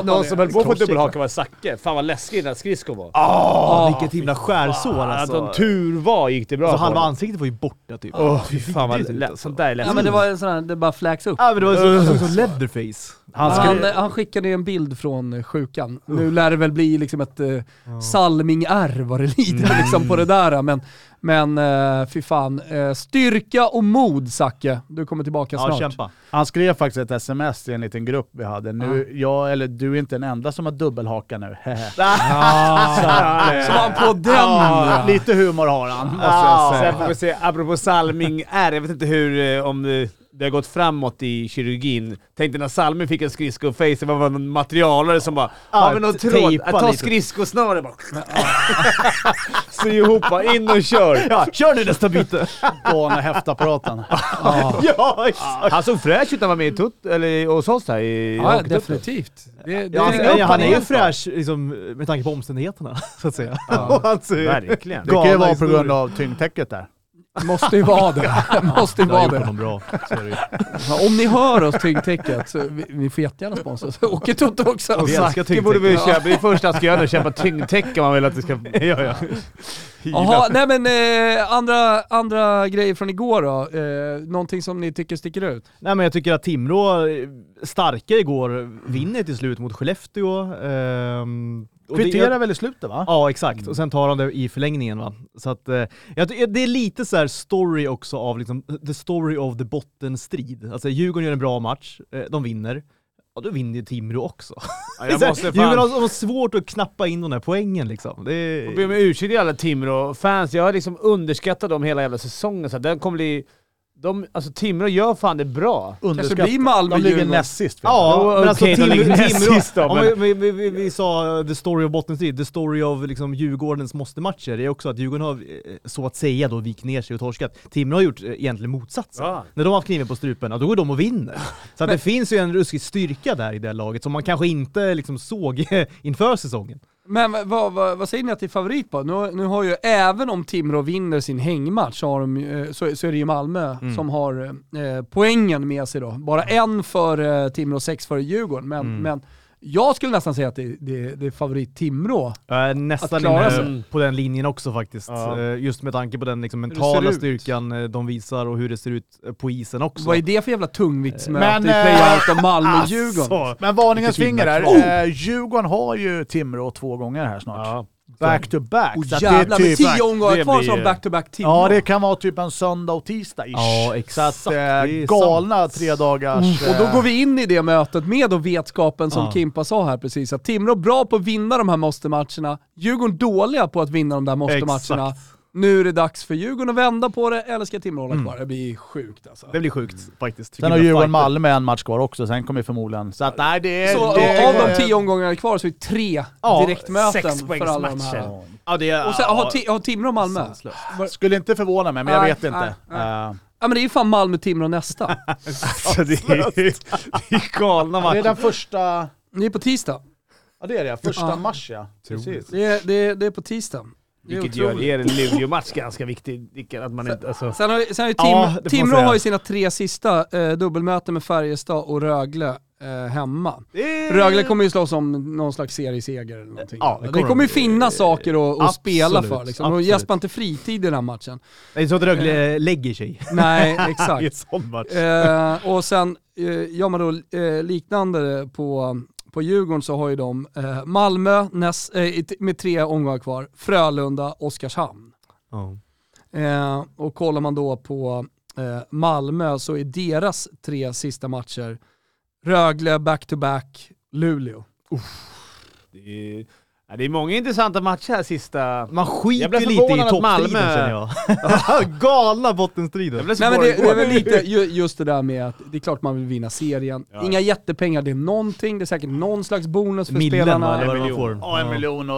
Någon som höll på att få dubbelhaka var Zacke. Fan vad läskig den där skridskon var. Åh, vilket himla skärsår alltså. De tur var gick det bra alltså halva ansiktet var ju borta typ. Åh fy fan vad Riktigt ut, lä- alltså. sånt där är Ja läskigt. men det var en sån här, det bara flax upp. Ja men det var så, som Leatherface. Han Han, skrev, han skickade en bild från eh, sjukan. Nu lär det väl bli liksom ett uh, salming-R vad det lider liksom på det där. Men, men uh, fy fan. Eh, styrka och mod Zacke. Du kommer tillbaka Ja, snart. kämpa. han skrev faktiskt ett sms i en liten grupp vi hade. Nu, jag, eller du är inte den enda som har dubbelhaka nu. [laughs] Så var han på den. Lite humor har han, måste Ja, jag säga. sen får vi se, apropå Salming R, jag vet inte hur, eh, om det, det har gått framåt i kirurgin. Tänkte när Salming fick en skridsko-face, det var någon materialare som bara Ja, har vi någon tråd? Ta lite." skridskosnöre bara. Sy [laughs] ihop, in och kör. Ja, kör nu nästa byte! Och häftapparaten. [laughs] ja, exakt! Han såg fräsch ut när han var med i Tutt, eller hos oss här i Ja, definitivt. Det, det, Ja, han, han är ju fräsch liksom, med tanke på omständigheterna, [laughs] så att säga. Ja. alltså, Verkligen. Det kan ju vara på grund av tyngdtäcket där. Måste ju vara det. [laughs] Måste ju Jag har vara det. honom bra. Ja, Om ni hör oss Tyngdtäcket, så vi, vi får jättegärna sponsra oss. Åker Toto också. Vi älskar Zacke borde tyngdtäcke. köpa, det är första ska nu, köpa tyngdtäcke om han vill att det ska... [laughs] ja, ja. Jaha, nej men eh, andra, andra grejer från igår då? Eh, någonting som ni tycker sticker ut? Nej men jag tycker att Timrå, eh, starka igår, vinner till slut mot Skellefteå. det- Kvitterar väl i slutet va? Ja exakt, och sen tar han det i förlängningen va. Så att, eh, det är lite så här story också av liksom, the story of the bottenstrid. Alltså Djurgården gör en bra match, eh, de vinner. Ja då vinner ju Timrå också. Ja, jag [laughs] måste Djurgården fan... har, har svårt att knappa in de här poängen liksom. Det är... Jag ber om ursäkt till alla Timrå-fans, jag har liksom underskattat dem hela jävla säsongen. Så den kommer bli... De, alltså Timrå gör fan det bra. Underskattat. blir Malmö De ligger näst sist. Ja, Jo, men alltså okej, de Timrå, näst då, men- vi, vi, vi, vi sa the story of bottenstrid, the story of liksom Djurgårdens måste-matcher, det är också att Djurgården har eh, så att säga då vikt ner sig och torskat. Timrå har gjort eh, egentligen motsatsen. Ja. När de har haft kniven på strupen, ja, då går de och vinner. [laughs] Så att det finns ju en ruskig styrka där i det laget som man kanske inte liksom såg [laughs] inför säsongen. Men vad, vad, vad säger ni att det är favorit på? Nu, nu har ju, även om Timrå vinner sin hängmatch, har de, eh, så, så är det ju Malmö Mm. som har eh, poängen med sig då. Bara en för eh, Timrå sex för Djurgården. Men, Mm. men jag skulle nästan säga att det, det, det är favorit Timrå. Jag är nästan inne på den linjen också faktiskt. Ja. Eh, Just med tanke på den liksom, mentala styrkan eh, de visar och hur det ser ut eh, på isen också. Vad är det för jävla tungviktsmöte i playout av Malmö-Djurgården? Alltså. Men varningens finger där. Eh, Djurgården har ju Timrå två gånger här snart. Ja. Back to back. Så att det är jävlar, typ- tio omgångar kvar har ju- de back-to-back Timrå. Ja, det kan vara typ en söndag och tisdag ish. Ja, exakt. Så att, eh, galna tre dagars... Och då går vi in i det mötet med då vetskapen som Ja. Kimpa sa här precis, att Timrå bra på att vinna de här måste-matcherna, Djurgården dåliga på att vinna de där måste-matcherna. Nu är det dags för Djurgården att vända på det, eller ska Timrå hålla kvar? Det blir sjukt alltså. Det blir sjukt faktiskt. Sen har Vilken Djurgården fighter. Malmö en match kvar också, sen kommer förmodligen... Så att nej, det är... Så det, av de tio omgångarna kvar så är det tre Ja, direktmöten sex för alla de här. Ja, det är, Och sen, har, har Timrå och Malmö? Sanslöst. Skulle inte förvåna mig, men jag Nej, vet inte. nej. Eh, Ja men det är ju fan Malmö-Timrå nästa. [laughs] Alltså det är, det är galna det är matcher. den första... Det är på tisdag. Ja det är det, första Ja. mars ja. Precis. Det är, det är, det är på tisdag. Vilket gör er Luleå-match ganska viktig. Att man inte, alltså, Sen har, sen har ju Tim, Ja, Timrå har ju sina tre sista eh, dubbelmöten med Färjestad och Rögle eh, hemma. Det Rögle kommer ju slåss om någon slags serieseger eller någonting. Ja, det, det kommer, kommer ju de. finnas saker att, att spela för liksom. Absolut. gäspar inte fritid i den här matchen. Det är så att Rögle lägger sig Nej, [laughs] exakt. eh, och sen eh, gör man då eh, liknande på, på Djurgården så har ju de eh, Malmö näst, eh, med tre omgångar kvar, Frölunda, Oskarshamn. Ja. Eh, och kollar man då på eh, Malmö så är deras tre sista matcher Rögle, back-to-back, Luleå. det, är, ja, det är många intressanta matcher här sista... Man skiter ju lite i toppstriden Malmö- känner jag. [laughs] Galna så Nej men det, det är väl lite ju, just det där med att det är klart man vill vinna serien. Ja. Inga jättepengar, det är någonting, det är säkert någon slags bonus för Millen spelarna. eller vad man miljon. får. Ja, en miljon och...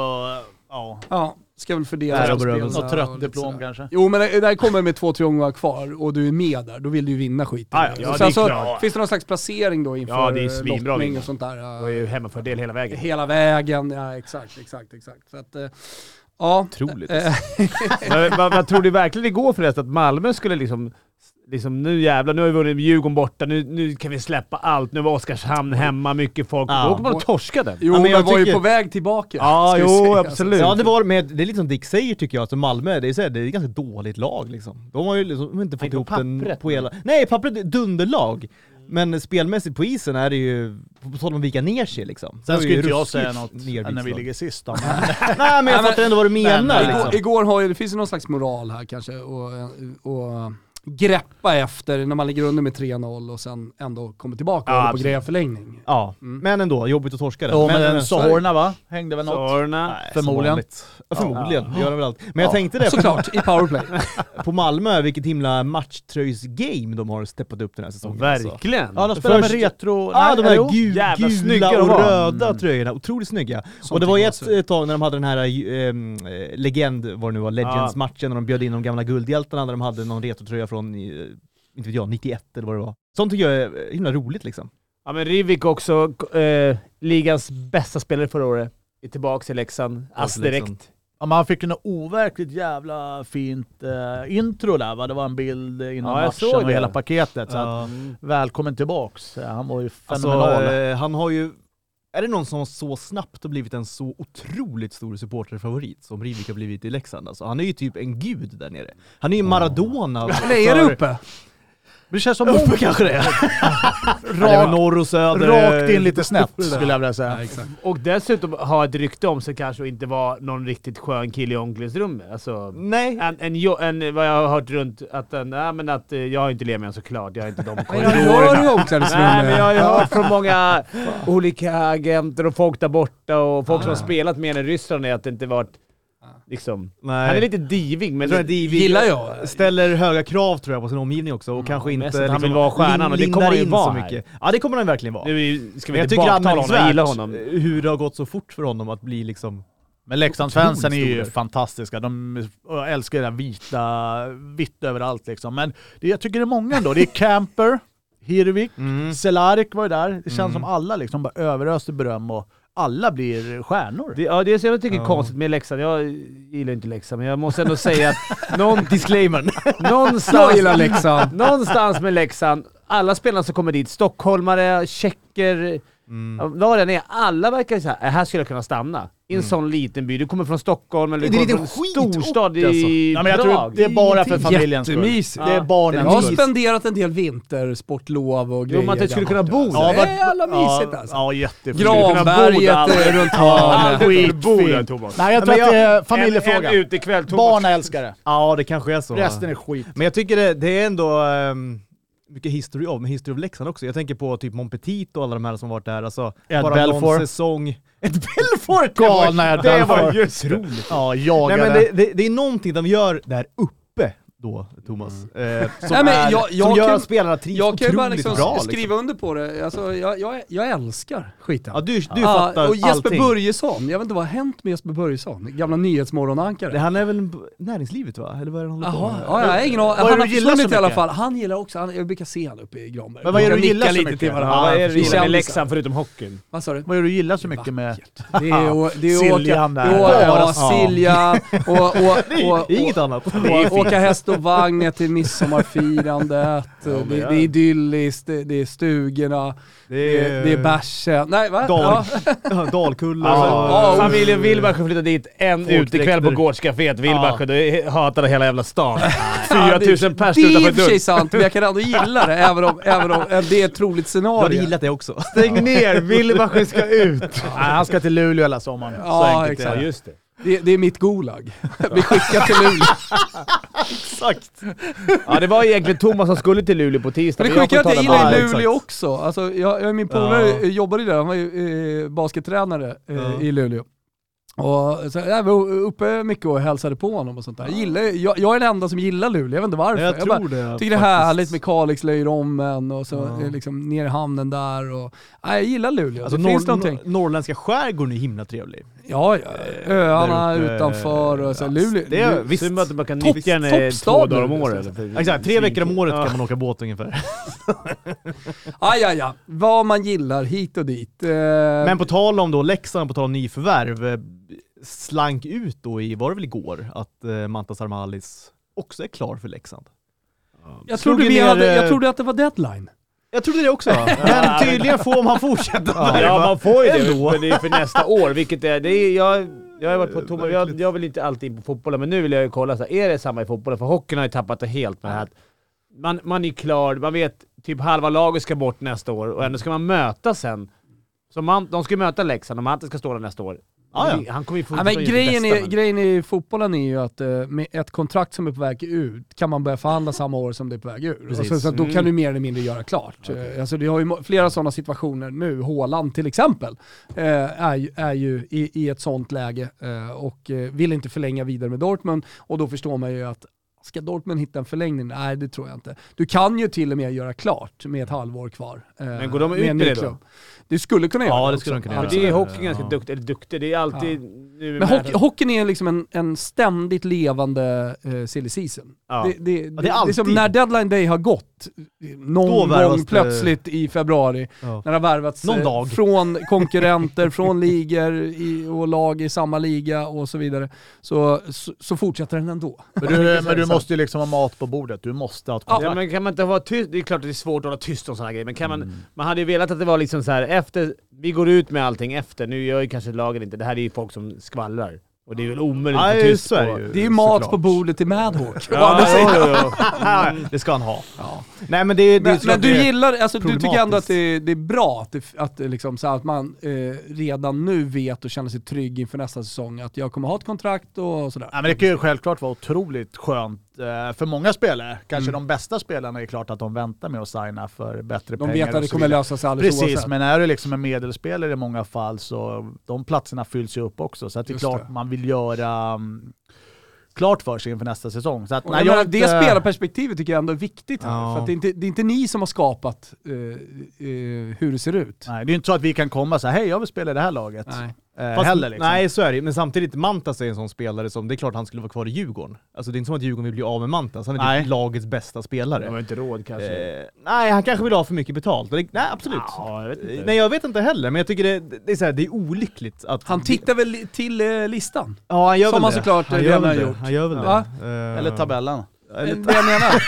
Ja. Ja, ska väl fördela spelarna Något trött diplom kanske. Jo men det där kommer med två, tre omgångar kvar och du är med där, då vill du ju vinna skiten. Ja, ja, ja, det sen är så klart. finns det någon slags placering då inför Ja, det är svinbra lottning och sånt där. Det var ju hemmafördel hela vägen. Hela vägen, ja exakt, exakt, exakt. Så att, eh, ja. Otroligt. Eh, [laughs] Men vad, vad tror du verkligen det går förresten? Att Malmö skulle liksom... Liksom nu jävlar, nu har vi vunnit Djurgården borta, nu, nu kan vi släppa allt. Nu var Oskarshamn hemma, mycket folk. Ja. Då åker man och torskar den. jo Ja, men jag jag var ju tycker- på väg tillbaka. Ja, jo, säga. absolut. Ja det var med, det är lite som Dick säger tycker jag, alltså Malmö, det är, så här, det är ett ganska dåligt lag liksom. De har ju liksom, de har inte fått ihop den på hela... Nej, pappret är dunderlag. Men spelmässigt på isen är det ju, på tal om att vika ner sig liksom. Sen skulle inte jag säga något när vi ligger sist då. Men [laughs] Nej men jag Nej, fattar ändå vad du menar men- liksom. Igår, igår har ju, det finns ju någon slags moral här kanske och, och greppa efter när man ligger under med 3-0 och sen ändå kommer tillbaka Ja, och håller på grejer förlängning. Ja, Mm. men ändå, jobbigt att torska det. Jo, men, men, Sohorna va? Hängde väl något? Nej, som förmodligen. Ja, förmodligen, Ja. gör de väl allt. Men jag Ja. tänkte det, Såklart, i powerplay. [laughs] på Malmö, vilket himla matchtröjs-game de har steppat upp den här säsongen. alltså. Verkligen. Ja, de spelar Först- med retro... Ja, de nej, här gul, Jävla gula de och var. röda Mm. tröjorna, otroligt snygga. Sånt och det var ju ett tag när de hade den här eh, legend, vad det nu var, Legends-matchen, när de bjöd in de gamla guldhjältarna, där de hade någon retrotröja från, eh, inte vet jag, 91 eller vad det var. Sånt tycker jag är himla roligt liksom. Ja men Rivik också, eh, ligans bästa spelare förra året. Är tillbaka i Leksand. Ass direkt. Ja, man fick en overkligt jävla fint eh, intro där va? Det var en bild innan Ja, jag matchen såg och hela paketet. Så att, Ja. välkommen tillbaks. Han var ju Alltså, fenomenal. eh, han har ju, är det någon som så snabbt har blivit en så otroligt stor supporterfavorit som Rivik har blivit i Leksand alltså. Han är ju typ en gud där nere. Han är ju Maradona. Eller är det för- uppe? det känns som Uppe kanske det är. [laughs] väl norr och söder. rakt in lite snett skulle jag vilja säga. exakt. Och dessutom ha ett rykte om sig kanske inte var någon riktigt skön kille i omklädningsrummet. Alltså, Nej, en, en, en, vad jag har hört runt, att, den, nej, men att eh, jag har inte levt med honom såklart, jag har inte de [laughs] Men jag korridorerna. omklädningsrummet. Nej men jag har ju hört från många olika agenter och folk där borta och folk som har spelat med henne i Ryssland är att det inte varit liksom... nej. Han är lite divig men... jag Divig Gillar jag. ställer höga krav tror jag på sin omgivning också och kanske inte att han vill vara stjärnan, och det kommer han ju in vara så mycket. Ja det kommer han verkligen vara. Nu ska Men vi jag inte tycker det är baktala honom, jag gillar anmärkningsvärt honom. hur det har gått så fort för honom att bli liksom... Men Leksandsfansen är ju fantastiska. De jag älskar det där vita, vitt överallt liksom. Men det, jag tycker det är många ändå. Det är Camper, Hirvik, Mm. Cehlárik var ju där. Det känns Mm. som alla liksom bara överöste beröm och alla blir stjärnor. Det, ja, det är så jag tycker Ja. konstigt med Leksand. Jag gillar inte Leksand, men jag måste ändå säga att [laughs] någon, Disclaimern. [laughs] Jag någonstans, gillar Leksand. någonstans med Leksand, alla spelarna som kommer dit, stockholmare, tjecker, Mm. Ja, Vad det än är, alla verkar så här, "Äh, här skulle jag kunna stanna. I en Mm. sån liten by. Du kommer från Stockholm eller du en kommer från en storstad i alltså. Ja, men jag tror det är bara för familjens skull. Jättemysigt. Det är Ja. barnens Jag har skull. spenderat en del vintersportlov och Jo, grejer. men att det skulle där kunna bo Ja, där. det är jävla mysigt ja, alltså. Ja, jättefint. Granberget runt Ja, hörnet. skitfint. Nej, jag Ja, tror men att det är En, familjefråga. en utekväll, Thomas. Barn älskar det. Ja det kanske är så. Resten är skit. Men jag tycker det, det är ändå um, mycket history of, men history of Leksand också. Jag tänker på typ Monpetit och alla de här som varit där. Alltså, Ed bara Belfour. någon säsong. Ed Belfour! Galna Ed Det var ju otroligt. Ja, Nej jagade. men det, det, det är någonting de gör där uppe då, Thomas. Eh, som, Nej, men är, jag- jag som gör kan- att spelarna trivs Jag kan ju bara otroligt liksom bra. skriva Liksom. under på det. Alltså, jag, jag, jag älskar skiten. Ja, du, du Ja, fattar och Jesper allting. Börjesson, jag vet inte vad har hänt med Jesper Börjesson? Gamla nyhetsmorgonankare. Det, han är väl näringslivet va? Eller vad är det han håller på med? ja, jag har ingen aning. Han har försvunnit i alla fall. Han gillar också, han, jag brukar se honom uppe i Granberg. Men vad är det du kan gillar så lite mycket? till varandra. Ja, vad är det du gillar med. Leksand förutom hockeyn? Vad sa du? Vad är det du gillar så mycket med? Det är, Siljan där. ja, Silja och, inget annat. åka häst och vagn ner till midsommarfirandet. men det, ja. det är idylliskt, det, det är stugorna, det är, det är bärsen. Nej va? Dal, Ja. [laughs] ja. Dalkulla. Alltså, Ja, familjen Wilbacher flyttade dit en utekväll på gårdscaféet Wilbacher. Då hatade hela jävla stan. [laughs] Ja, 4000 pers Det är i utanför och för sig dörren. sant, men jag kan ändå gilla det, [laughs] även om, även om det är ett troligt Du hade scenario. gillat det också. Stäng ner, Wilbacher ska ut. Nej, han ska till Luleå hela sommaren. Ja, så enkelt exakt. det. just det. Det, det är mitt Gulag. Bli skickad till Luleå. [laughs] Exakt. Ja, det var egentligen Thomas som skulle till Luleå på tisdag. Men det sjuka är att jag gillar Luleå exakt. också. Alltså, jag, jag, min polare Ja. jobbade där, han var ju eh, baskettränare eh, Ja. i Luleå. Och så, jag var uppe mycket och hälsade på honom och sånt där. Jag, gillar, jag, jag är den enda som gillar Luleå, jag vet inte varför. Jag, Jag bara, tror det. tycker det är härligt med Kalixlöjrommen och så Ja. eh, liksom ner i hamnen där. Och, nej, jag gillar Luleå, Alltså det norr, finns någonting. nor- norrländska skärgården är himla trevlig. Ja, öarna utanför och så. Luleå. det är- visst. Synd att man kan nyttja den två dagar om året. Exakt, tre veckor om året kan man åka båt ungefär. [laughs] Ah, ja, ja. Vad man gillar hit och dit. Eh, Men på tal om då Leksand, på tal om nyförvärv, eh, slank ut då i, var det väl igår, att eh, Mantas Armalis också är klar för Leksand. jag, trodde vi hade, jag trodde att det var deadline. Jag trodde det också, men tydligen får man fortsätta. Ja, man får ju det, men det är för nästa år. Vilket är, det är, jag, jag har varit på Thomas, jag, jag vill inte alltid in på fotbollen, men nu vill jag ju kolla, så här, är det samma i fotbollen? För hockeyn har ju tappat det helt med det här man, man är klar, man vet typ halva laget ska bort nästa år och ändå ska man möta sen. Så man, de ska möta Leksand och Manten ska stå där nästa år. Ja, ja. Han kommer ju Ja, fortfarande men grejen, bästa, är, men- grejen i fotbollen är ju att eh, med ett kontrakt som är på väg ut kan man börja förhandla [laughs] samma år som det är på väg ur. Precis. Och så, då Mm. kan du mer eller mindre göra klart. Eh, Alltså, det har ju flera sådana situationer nu. Håland till exempel eh, är, ju- är ju i, i ett sånt läge och vill inte förlänga vidare med Dortmund och då förstår man ju att Ska Dortmund hitta en förlängning? Nej, det tror jag inte. Du kan ju till och med göra klart med ett halvår kvar. eh, Men går de med ut med ny det då? Du skulle kunna göra Ja, det det skulle också. de kunna göra. det är Ja. hockeyn ganska duktig, eller duktig, det är alltid... Men hockey, hockeyn är liksom en, en ständigt levande uh, silly season. Ja. Det, det, det, det är det är som alltid. när deadline day har gått, någon gång det- plötsligt i februari, Ja. när det har värvats Någon eh, dag. från [laughs] konkurrenter, från ligor i, och lag i samma liga och så vidare, så, så, så fortsätter den ändå. Men du, men du måste ju liksom ha mat på bordet. Du måste ha ett Ja, kontrakt. Ja, men kan man inte vara tyst? Det är klart att det är svårt att hålla tyst om sådana grejer, men kan man... Mm. Man hade ju velat att det var liksom så här efter... Vi går ut med allting efter, nu gör ju kanske lagen inte... Det här är ju folk som skvallrar. Och det är väl omöjligt att Nej, vara tyst på. det ju. Det är ju mat såklart. på bordet i Madhawk. Ja, jo, jo, jo. Det ska han ha. Ja. Nej men det, är- det är Men, men du gillar, alltså, du tycker ändå att det, det är bra att, det, att, liksom, så att man eh, redan nu vet och känner sig trygg inför nästa säsong, att jag kommer ha ett kontrakt och sådär. Ja, men det kan ju självklart vara otroligt skönt för många spelare. Kanske Mm. de bästa spelarna är klart att de väntar med att signa för bättre De pengar. vet att det kommer lösa sig alldeles Precis, oavsett. men är du liksom en medelspelare i många fall så de platserna fylls ju upp också. Så att det är Just klart det. man vill göra um, klart för sig inför nästa säsong. Så att, nej, jag jag inte- det spelarperspektivet tycker jag ändå är viktigt här. Ja. För att det, är inte, det är inte ni som har skapat eh, eh, hur det ser ut. Nej, det är inte så att vi kan komma och säga hej jag vill spela i det här laget. Nej. Eh, Fast, heller liksom. Nej så är det men samtidigt Mantas är en sån spelare som, det är klart han skulle vara kvar i Djurgården. Alltså det är inte som att Djurgården vill bli av med Mantas, han är Nej. typ lagets bästa spelare. var inte råd kanske. Eh, nej, han kanske vill ha för mycket betalt. Det, nej absolut. Ja, jag vet inte. Nej jag vet inte heller, men jag tycker det, det, är, så här, det är olyckligt att... Han tittar väl till eh, listan? Ja han gör som väl han det. såklart han redan gör väl har det. gjort. Han gör väl det. Eh, Eller tabellen. Eller- det jag menar.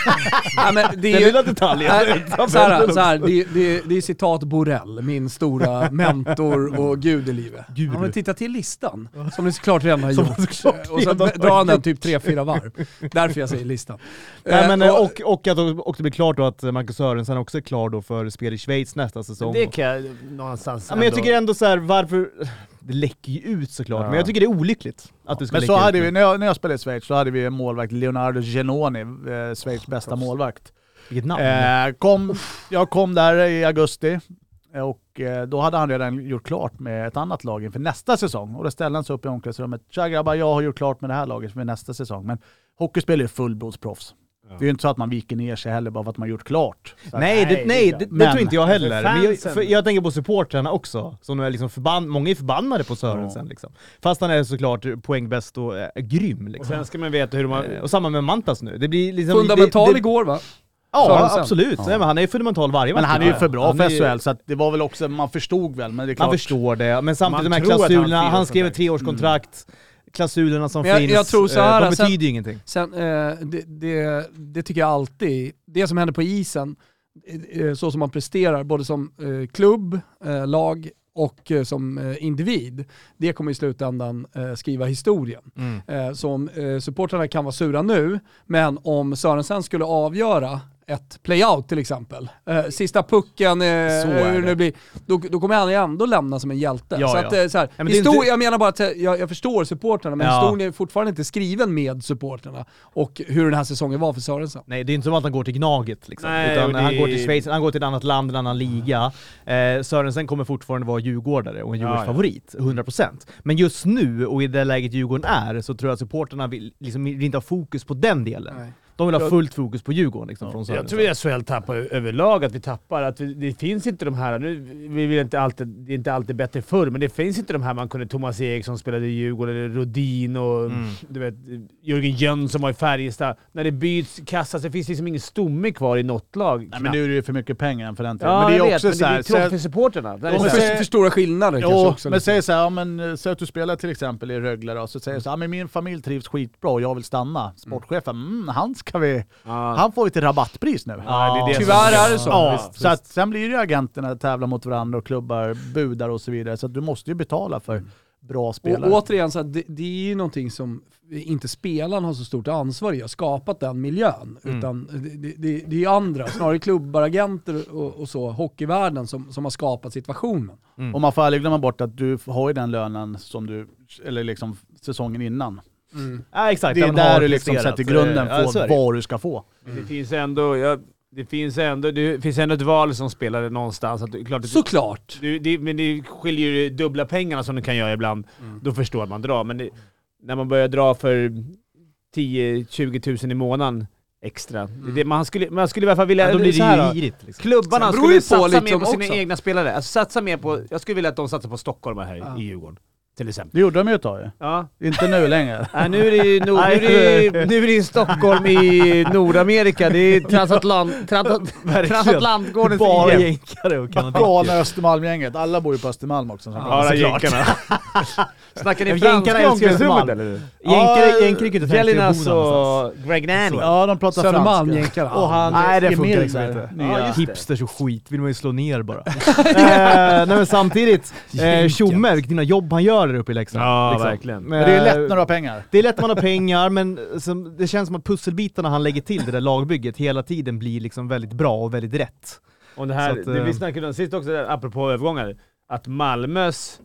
[laughs] Nej, men det är Den ju, lilla detaljen. Nej, [laughs] så här, så här, det, det, det är citat Borrell, min stora [laughs] mentor och gud i livet. Guru. Ja, men titta till listan, som ni såklart redan har Som gjort. han såklart och så redan har drar han den typ tre fyra varv. Därför jag säger listan. Nej, men, Eh, eh, och, och att och det blir klart då att Marcus Sörensen också är klar då för spel i Schweiz nästa säsong. Det kan jag någonstans ja, men jag tycker ändå så här, varför... Det läcker ju ut såklart, Ja. men jag tycker det är olyckligt att det ska Men så ut hade nu. vi, när jag, när jag spelade i Schweiz så hade vi en målvakt, Leonardo Genoni, eh, Schweiz bästa målvakt. Vilket namn. Eh, kom, jag kom där i augusti och eh, då hade han redan gjort klart med ett annat lag inför nästa säsong. Och då ställde han sig upp i omklädningsrummet. Tja grabbar, jag har gjort klart med det här laget för nästa säsong. Men hockeyspelare är fullblodsproffs. Det är ju inte så att man viker ner sig heller bara för att man gjort klart. Så att- Nej, det, nej, nej, det- det, men- tror inte jag heller. Men jag, jag tänker på supportrarna också, som är liksom förbann, många är förbannade på Sörensen liksom. Fast han är såklart poängbäst och är grym Och liksom. sen ska man veta hur har... Eh, Och samma med Mantas nu. Det blir liksom... Fundamental det, det, igår va? Ja, Sörensen. absolut. Ja. Nej, men han är ju fundamental varje Men match, han är ju för bra Han för ju- SHL så att det var väl också, man förstod väl men det är klart. Man förstår det, men samtidigt Man de här han klausulerna, han, fyraårskontrakt. skrev ett treårskontrakt, klausulerna som jag- finns, jag tror så eh, här, de sen- betyder ju ingenting. Sen, eh, det, det, det tycker jag alltid, det som händer på isen, eh, så som man presterar både som klubb, lag och som individ, det kommer i slutändan skriva historien. Mm. Så om supportrarna kan vara sura nu, men om Sörensen skulle avgöra ett playout till exempel, eh, sista pucken, eh, hur det. det blir, då, då kommer han ju ändå lämna som en hjälte. Ja, så ja. att, eh, så här, Ja, men histor- inte- Jag menar bara att jag, jag förstår supportrarna, men Ja. historien är fortfarande inte skriven med supportrarna och hur den här säsongen var för Sörensen. Nej, det är inte som att han går till Gnaget liksom. Nej, Utan det- han går till Schweiz, han går till ett annat land, en annan liga. Eh, Sörensen kommer fortfarande vara djurgårdare och en Ja, Djurgårdsfavorit, 100%. Men just nu, och i det läget Djurgården är, så tror jag att supporterna vill, liksom, vill inte ha fokus på den delen. De vill ha Jag- fullt fokus på Djurgården liksom, från Jag tror att SHL tappar överlag, att vi tappar. Att vi, det finns inte de här, nu, vi vill inte alltid, det är inte alltid bättre förr, men det finns inte de här man kunde, Thomas Eriksson spelade i Djurgården, eller Rodin och Mm. du vet, Jörgen Jönsson var i Färjestad. När det byts kassa så finns det liksom ingen stomme kvar i något lag. Nej, knappt. men nu är det ju för mycket pengar än för den tiden. ja, men det är jag vet, också men så det blir tråkigt för supporterna. Är Ja, det så för, säg- för stora skillnader kanske Jo, också. men liksom. säg så här, ja, men, eh, säg att du spelar till exempel i Rögle då, så säger du så här, ja, men min familj trivs skitbra och jag vill stanna. Sportchefen, mm, han ska vi, ja. han får lite rabattpris nu. Ja, det är det Tyvärr som- är det så. Ja, visst, så att sen blir det ju agenterna tävlar mot varandra och klubbar budar och så vidare. Så att du måste ju betala för bra spelare. Och återigen, så här, det, det är ju någonting som inte spelaren har så stort ansvar i, att ha skapat den miljön. Mm. Utan det, det, det, är ju andra, snarare klubbar, agenter och, och så, hockeyvärlden som, som har skapat situationen. Mm. Och man får aldrig glömma bort att du har ju den lönen som du, eller liksom säsongen innan. Ja, exakt. Det är där du liksom sätter grunden Ja, för det. vad du ska få. Det finns ändå... Jag, det finns ändå, det finns ändå ett val som spelare någonstans. Att, klart Såklart! du, det, men det skiljer ju dubbla pengarna som du kan göra ibland. Mm. Då förstår att man drar. Men det, när man börjar dra för 10-20 tusen i månaden extra. Det, det, man, skulle, man skulle i alla fall vilja... Ja, då blir här det ju girigt. Liksom. Klubbarna skulle satsa liksom mer på sina också. egna spelare. Alltså satsa mer på... Jag skulle vilja att de satsar på stockholmare här Ja. i Djurgården. Till exempel. Det gjorde de ju ett tag ju. Ja. Inte nu längre. [laughs] Nej, nu är det ju nord, nu är det, nu är det ju Stockholm i Nordamerika. Det är transatlant, [laughs] trans, transatlantgårdens Bara EM. jänkare och kanadier. Galna Östermalm-gänget. Alla bor ju på Östermalm också. så- Bara jänkarna. [laughs] Snackar ni Ja, franska jänkarna i älskar Östermalm. eller? Jänkare, jänkare kan inte tänka sig att bo någonstans. och Greg Nanny. Ja, de pratar Södermalm, franska. jänkarna. Och han Nej det Emil funkar liksom där, inte. nya. Ja, just det. Hipsters och skit vill man ju slå ner bara. eh, nej men samtidigt, eh, Tjomme, vilket dina jobb han gör där uppe i Leksand. Ja, liksom. verkligen. Men det är lätt när du har pengar. Det är lätt när man har pengar, men som, det känns som att pusselbitarna han lägger till det där lagbygget hela tiden blir liksom väldigt bra och väldigt rätt. Och det här, att, det vi eh, snackade om sist också, där, apropå övergångar, att Malmös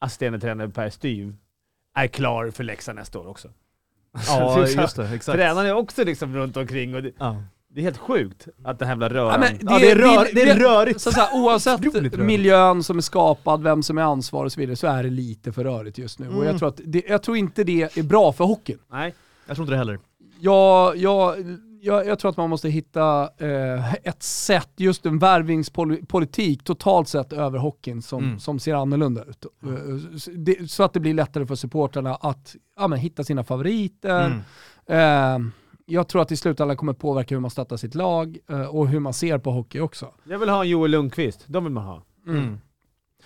assisterande tränare Per Styv är klar för Leksand nästa år också. Ja, [laughs] just det. Exakt. Tränaren är också liksom runt omkring och det, Ja. Det är helt sjukt att den här jävla Ja, röran... men Ja, det är rör- det är rörigt. Så, så här, oavsett miljön som är skapad, vem som är ansvarig och så vidare, så är det lite för rörigt just nu. Och Mm. jag tror, att det, jag tror inte det är bra för hockeyn. Nej. Jag tror inte det heller. Jag, jag, jag, jag tror att man måste hitta eh, ett sätt, just en värvningspolitik totalt sett över hockeyn som, Mm. som ser annorlunda ut. Eh, så det, att det blir lättare för supportrarna att ja, men, hitta sina favoriter. Mm. Eh, jag tror att i slutändan kommer påverka hur man stöttar sitt lag eh, och hur man ser på hockey också. Jag vill ha en Joel Lundqvist, de vill man ha. Mm.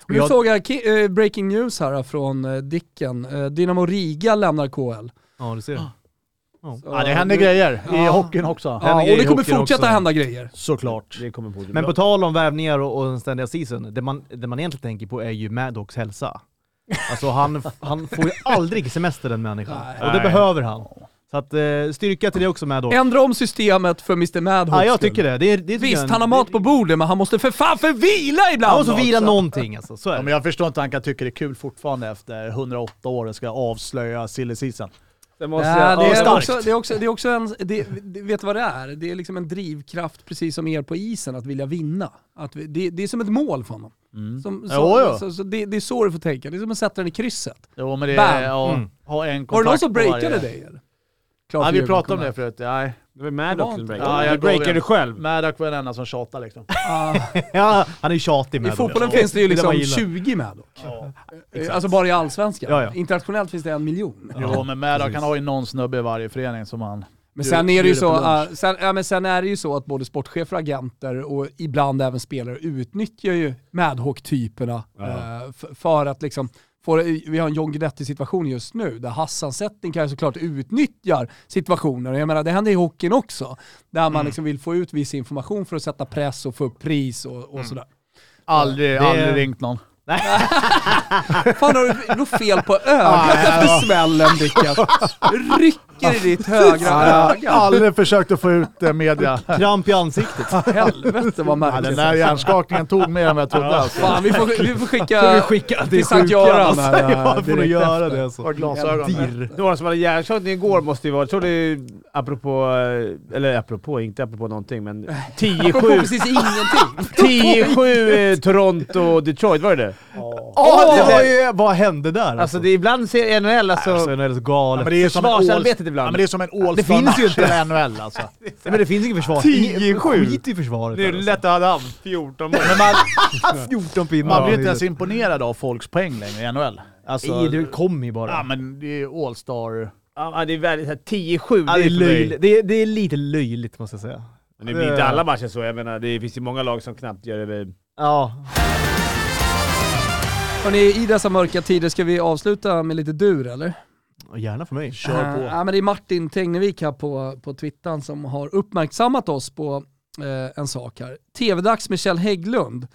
Nu Jag- såg jag eh, breaking news här från eh, Dicken. Eh, Dynamo Riga lämnar KL. Ja, du ser. Så- Ja, det händer grejer i Ja. hockeyn också. Ja, och det kommer fortsätta också. hända grejer. Såklart. Det kommer på Men på tal om värvningar och, och den ständiga season, det man, det man egentligen tänker på är ju Maddox hälsa. Alltså han, han får ju aldrig semester den människan. Nej. Och det Nej. behöver han. Så att eh, styrka till det också Maddox. Ändra om systemet för Mr Madhawk. Ja, jag tycker det. det, är, det tycker Visst, jag- han har mat på bordet, men han måste för fan för vila ibland Han måste vila också. någonting alltså, så är Ja, men jag förstår inte att han kan tycka det är kul fortfarande efter 108 år och ska avslöja silly season. Det måste är starkt. också, det, är också, det är också en, det, det, vet du vad det är? Det är liksom en drivkraft, precis som er på isen, att vilja vinna. Att vi, det, det är som ett mål för honom. Som, så, Jo, jo. Så, så det, det är så du får tänka, det är som att sätta den i krysset. Jo men det Bam. är, ja, Mm. ha en Var det kontakt någon som breakade varje- dig eller? Klart Ja, vi pratade om det förut. Nej, Det var Maddox Ja, som breakade. Ja, jag du breakade en- själv. Maddox var den enda som tjatade liksom. [laughs] Ja, han är tjatig I Maddox. fotbollen finns det ju Det det liksom gillar. 20 Maddock. Ja. Eh, Alltså bara i allsvenskan. Ja, ja. Internationellt finns det en miljon. Jo men Maddox precis. han har ju någon snubbe i varje förening som han... Men sen är det ju så, uh, sen, ja, men sen är det ju så att både sportchefer och agenter och ibland även spelare utnyttjar ju Madhawk-typerna Ja. eh, f- för att liksom få, vi har en John Guidetti-situation just nu där Hassan Setting kanske såklart utnyttjar situationer. Jag menar det händer i hockeyn också. Där man Mm. liksom vill få ut viss information för att sätta press och få upp pris och, och sådär. Aldrig, Det- aldrig ringt någon. Fan har du gått fel på ögat efter smällen Dicken? Rycker i ditt högra Jag öga. har aldrig försökt att få ut eh, media. Kramp i ansiktet. [laughs] Helvete vad Ja, märkligt. den där hjärnskakningen tog mer än vad jag trodde alltså. Fan, vi får, vi får skicka, Ska vi skicka till Sankt Göran här, Ja, får du direkt göra det alltså. Har glasögon. Dirr. Några som hade hjärnskakning igår måste ju vara, jag tror det är apropå, eh, eller apropå, inte apropå någonting men [laughs] Apropå 10-7 precis ingenting. 10-7 eh, Toronto-Detroit, var det det? Åh, det var- vad hände där Alltså det är ibland ser NHL alltså, Alltså, det är så Ja, galet. men det är som en all, försvarsarbetet ja, ibland. men det är som en all Det finns ju inte. i NHL [laughs] alltså. Nej, men det finns inget försvar. 10-7. Skit i försvaret. det är där, lätt att ha haft 14 mål. Man, [laughs] alltså. 14 pinnar. man blir inte ens imponerad av folks poäng längre i NHL. Alltså, det kommer ju bara. ja men det är all-star. Ja, det är väldigt så här 10-7. Ja, det, är. Det, är, det är lite löjligt måste jag säga. Men det blir inte alla matcher så, jag menar det finns ju många lag som knappt gör det. Ja. Hörrni, i dessa mörka tider ska vi avsluta med lite dur eller? Gärna för mig. Kör på. Eh, ja, men det är Martin Tegnevik här på, på Twittan som har uppmärksammat oss på eh, en sak här. TV-dags med Kjell Hägglund.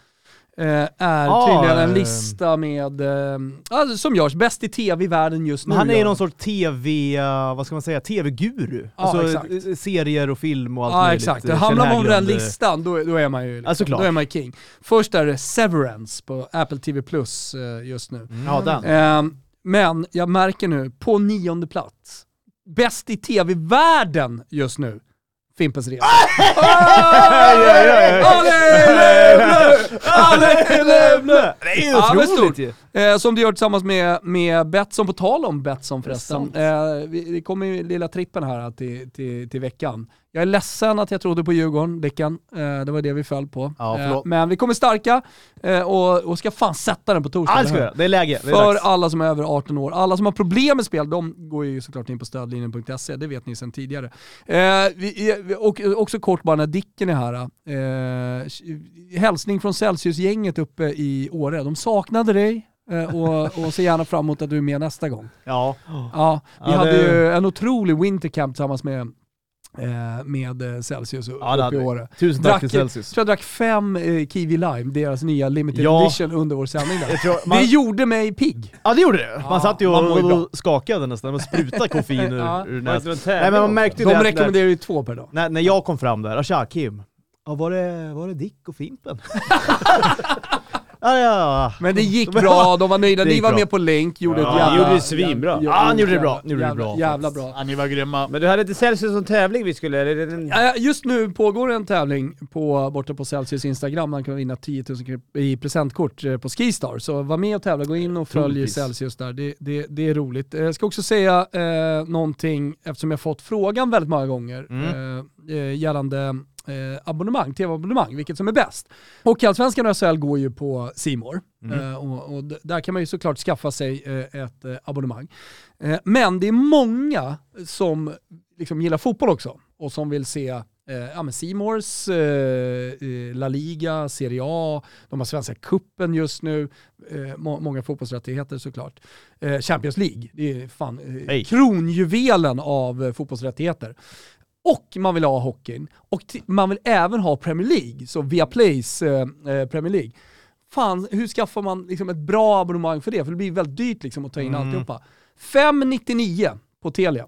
Eh, är Ah, tydligen en eh. lista med, eh, alltså, som görs bäst i tv i världen just nu. Han är ju någon sorts TV, uh, vad ska man säga, TV-guru. Ja, alltså exakt. eh, serier och film och allt Ja möjligt. exakt, Eh, hamnar man på den eh, listan då, då är man ju liksom, såklart. då är man king. Först är det Severance på Apple TV Plus eh, just nu. Ja, den. Men jag märker nu, på nionde plats, bäst i tv-världen just nu, Fimpens Resa. Det är ju otroligt ju. Eh, som du gör tillsammans med, med Betsson, på tal om Betsson förresten. Eh, vi, det kommer ju lilla trippen här till, till, till veckan. Jag är ledsen att jag trodde på Djurgården, Dicken. Eh, det var det vi föll på. Ja, eh, men vi kommer starka eh, och, ska fan sätta den på torsdag. Ja, det. Det är läge. Det är För dags. alla som är över 18 år. Alla som har problem med spel, de går ju såklart in på stödlinjen.se, det vet ni sedan tidigare. Och också kort bara när Dicken är här. Hälsning från Celsius-gänget uppe i Åre. De saknade dig och, och ser gärna fram emot att du är med nästa gång. Ja. Ja, vi Ja, hade det- ju en otrolig wintercamp tillsammans med, med eh, Celsius Ja, det uppe i. Åre. Tusen Drack, tack till Celsius. tror jag drack fem eh, Kiwi Lime, deras nya limited Ja. edition under vår sändning där. Jag tror man, Det gjorde mig pigg. ja det gjorde det. Man Ja, satt ju och, och skakade nästan, man sprutade koffein ur, [laughs] Ja. ur Nej men man märkte De det rekommenderar ju två per dag. när, när jag kom fram där, tja Kim, ja, var, det, var det Dick och Fimpen? [laughs] [laughs] ja, ja. Men det gick [laughs] bra, de var nöjda. Ni var bra. med på länk, gjorde Ja, ett jävla... gjorde det svinbra. Ja, han gjorde det bra. jävla- Gjorde det jävla- bra, Jävla bra. Ja, ni var grymma. Men du hade inte Celsius som tävling vi skulle, eller? är det en- Ja, Just nu pågår en tävling på, borta på Celsius Instagram, man kan vinna 10 000 kronor i presentkort eh, på Skistar. Så var med och tävla, gå in och följ Troligtvis. Celsius där, det, det, det är roligt. Eh, Jag ska också säga eh, någonting, eftersom jag fått frågan väldigt många gånger, Mm. eh, eh, gällande eh, abonnemang, tv-abonnemang, vilket som är bäst. Hockeyallsvenskan och SHL går ju på Simor eh, och, och där kan man ju såklart skaffa sig eh, ett eh, abonnemang. Eh, men det är många som liksom gillar fotboll också och som vill se eh, ja, men Simors eh, La Liga, Serie A, de har Svenska Kuppen just nu, må, många fotbollsrättigheter såklart. Champions League, det är fan eh, kronjuvelen av fotbollsrättigheter. Och man vill ha hockeyn. Och man vill även ha Premier League, så via Plays eh, eh, Premier League. Fan, hur skaffar man liksom ett bra abonnemang för det? För det blir väldigt dyrt liksom att ta in Mm. alltihopa. 599 på Telia.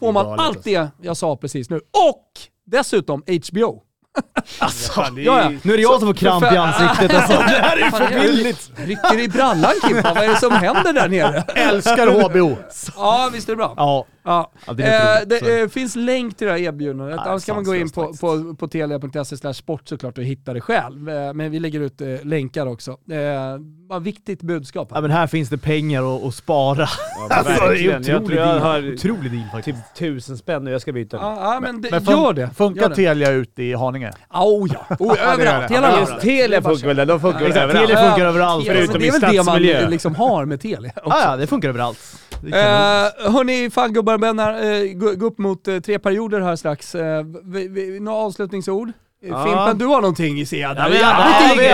Får man galet, allt det jag sa precis nu. Och dessutom HBO. [laughs] Alltså, Ja, ja. nu är det jag som får kramp i ansiktet alltså. [laughs] Det här är ju för billigt! Rycker i brallan Kimpa, vad är det som händer där nere? Älskar HBO! Ja, visst är det bra. Ja, Ja. Ja, det eh, det eh, finns länk till det här erbjudandet. Nej, Annars kan man gå in på, på, på telia.se slash sport såklart och hitta det själv. Eh, men vi lägger ut eh, länkar också. Eh, bara viktigt budskap. ja Här. men här finns det pengar att, att spara. Ja, Alltså, det är verkligen. Jag tror jag har Otrolig deal faktiskt. typ tusen spänn och jag ska byta. Ja, ja, men, det, Men gör det. Funkar gör det. Telia ute i Haninge? Oh, ja, oh, Ja, [laughs] överallt. Hela Ja. Just Telia funkar väl där, de funkar överallt. Telia funkar överallt. Förutom det är i väl det man stadsmiljö. liksom har med Telia också. Ja, ja, det funkar överallt. Eh, hörni, fan gubbar, och eh, gå, gå upp mot eh, tre perioder här strax. Eh, vi, vi, några avslutningsord? Eh, Ja. Fimpen, du har någonting i jag. Ja, ja,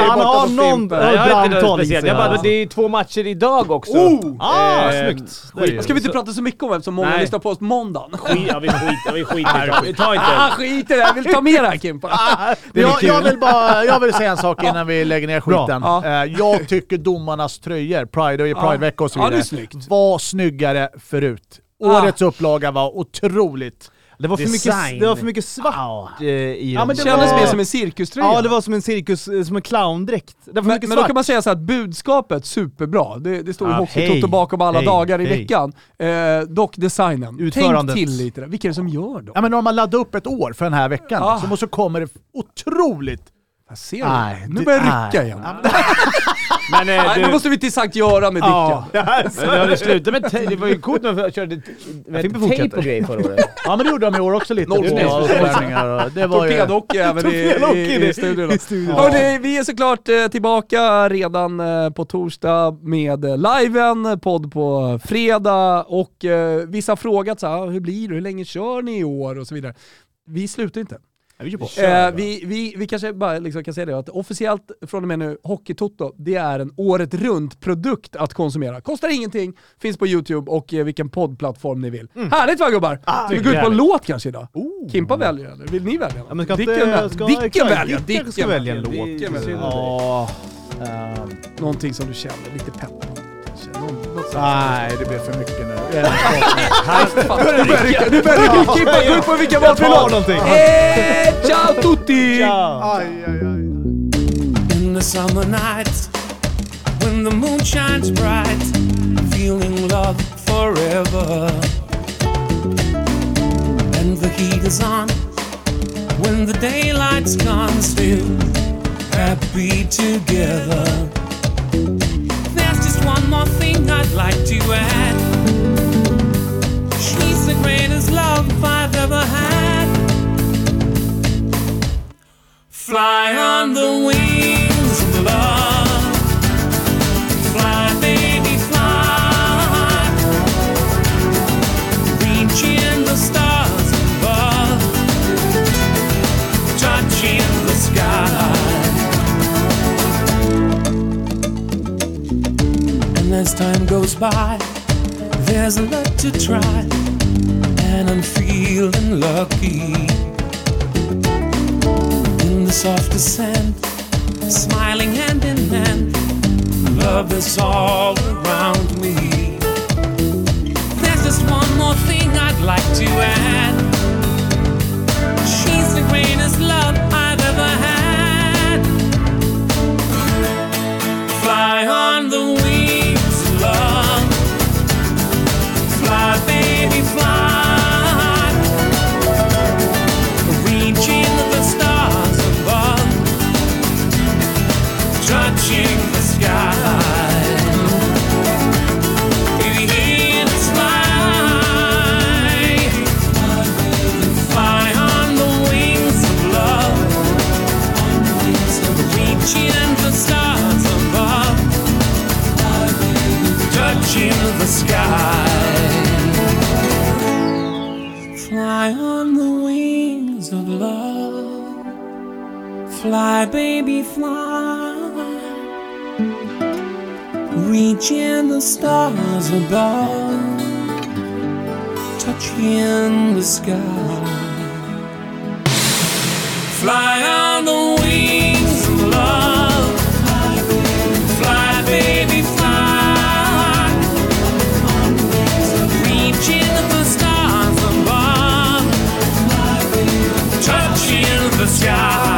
han har någon-. Ja, Jag har inte brandtal något i speciellt, sig, jag bara, det är två matcher idag också. Oh! Ah, Eh, snyggt! Ju- ska vi inte Så- prata så mycket om eftersom många Nej. lyssnar på oss på måndagen. Skit, ja, vi skiter vi skiter i [laughs] det. Vi tar Ah, inte skit i det, jag vill ta med det här Kimpa. [laughs] Är Jag, jag, vill bara, jag vill säga en sak innan vi lägger ner skiten. Ja. Eh, Jag tycker domarnas tröjor, Pride och Pride-vecka och så vidare, är snyggt. var snyggare förut. Ah. Årets upplaga var otroligt. Det var för mycket, det var för mycket svart Ja. eh, i Ja, dem. men Det kändes var- mer som en cirkuströja. Ja, det var som en cirkus, eh, som en clowndräkt. Det var för men, mycket men då svart. kan man säga så här att budskapet superbra. Det, det står ju Ja, Hockeytoto hej, bakom alla hej, dagar i hej. veckan. Eh, dock designen. Tänk Utförandet. till lite där. Vilka är det som gör dem? Ja men om man laddar upp ett år för den här veckan Ah. liksom, och så kommer det otroligt... Jag ser Nej, det. Nu det- börjar jag rycka nej. igen. Men eh, Nej, du, nu måste vi till Sankt Göran med Ja. Dicken. [laughs] men du hade slutat med te- det var ju coolt när man körde tejp och grejer förra året. Ja men det gjorde de i år också lite. Det. Torpedhockey även i, i, i studion. i studion. Hörrni, vi är såklart eh, tillbaka redan eh, på torsdag med eh, liven, podd på fredag och eh, vissa har frågat så här, "Ah, hur blir det, hur länge kör ni i år och så vidare. Vi slutar inte. Vi kör på. Eh, vi, vi, vi kanske bara liksom kan säga det, att officiellt från och med nu, Hockeytoto, det är en året runt-produkt att konsumera. Kostar ingenting, finns på YouTube och eh, vilken poddplattform ni vill. Härligt va gubbar? Ska vi gå ut på en låt kanske idag? Oh. Kimpa väljer eller vill ni välja? Ja, men ska Dicken, inte- ska- Dicken exakt, väljer. Dicken ska välja en låt. Dicken väljer. Ja. Ehm, Någonting som du känner lite pepp? Kanske? Någon, något sånt. nej, det blir för mycket nu. [laughs] Nu börjar det rycka, nu börjar det rycka. Kimpa, gå ut på vilka Jag tar matbolag! någonting! Eh, ciao tutti! Ciao! Aj, aj, aj. In the summer nights, when the moon shines bright, feeling love forever. And the heat is on, when the daylight's gone, still happy together. More thing I'd like to add. She's the greatest love I've ever had. Fly on the wings as time goes by, there's a lot to try. And I'm feeling lucky in the soft descent, smiling hand in hand. Love is all around me. There's just one more thing I'd like to add. Fly, baby, fly. Reaching the stars above, touching the sky. Fly on the wings of love. Fly, baby, fly. Reaching the stars above, touching the sky.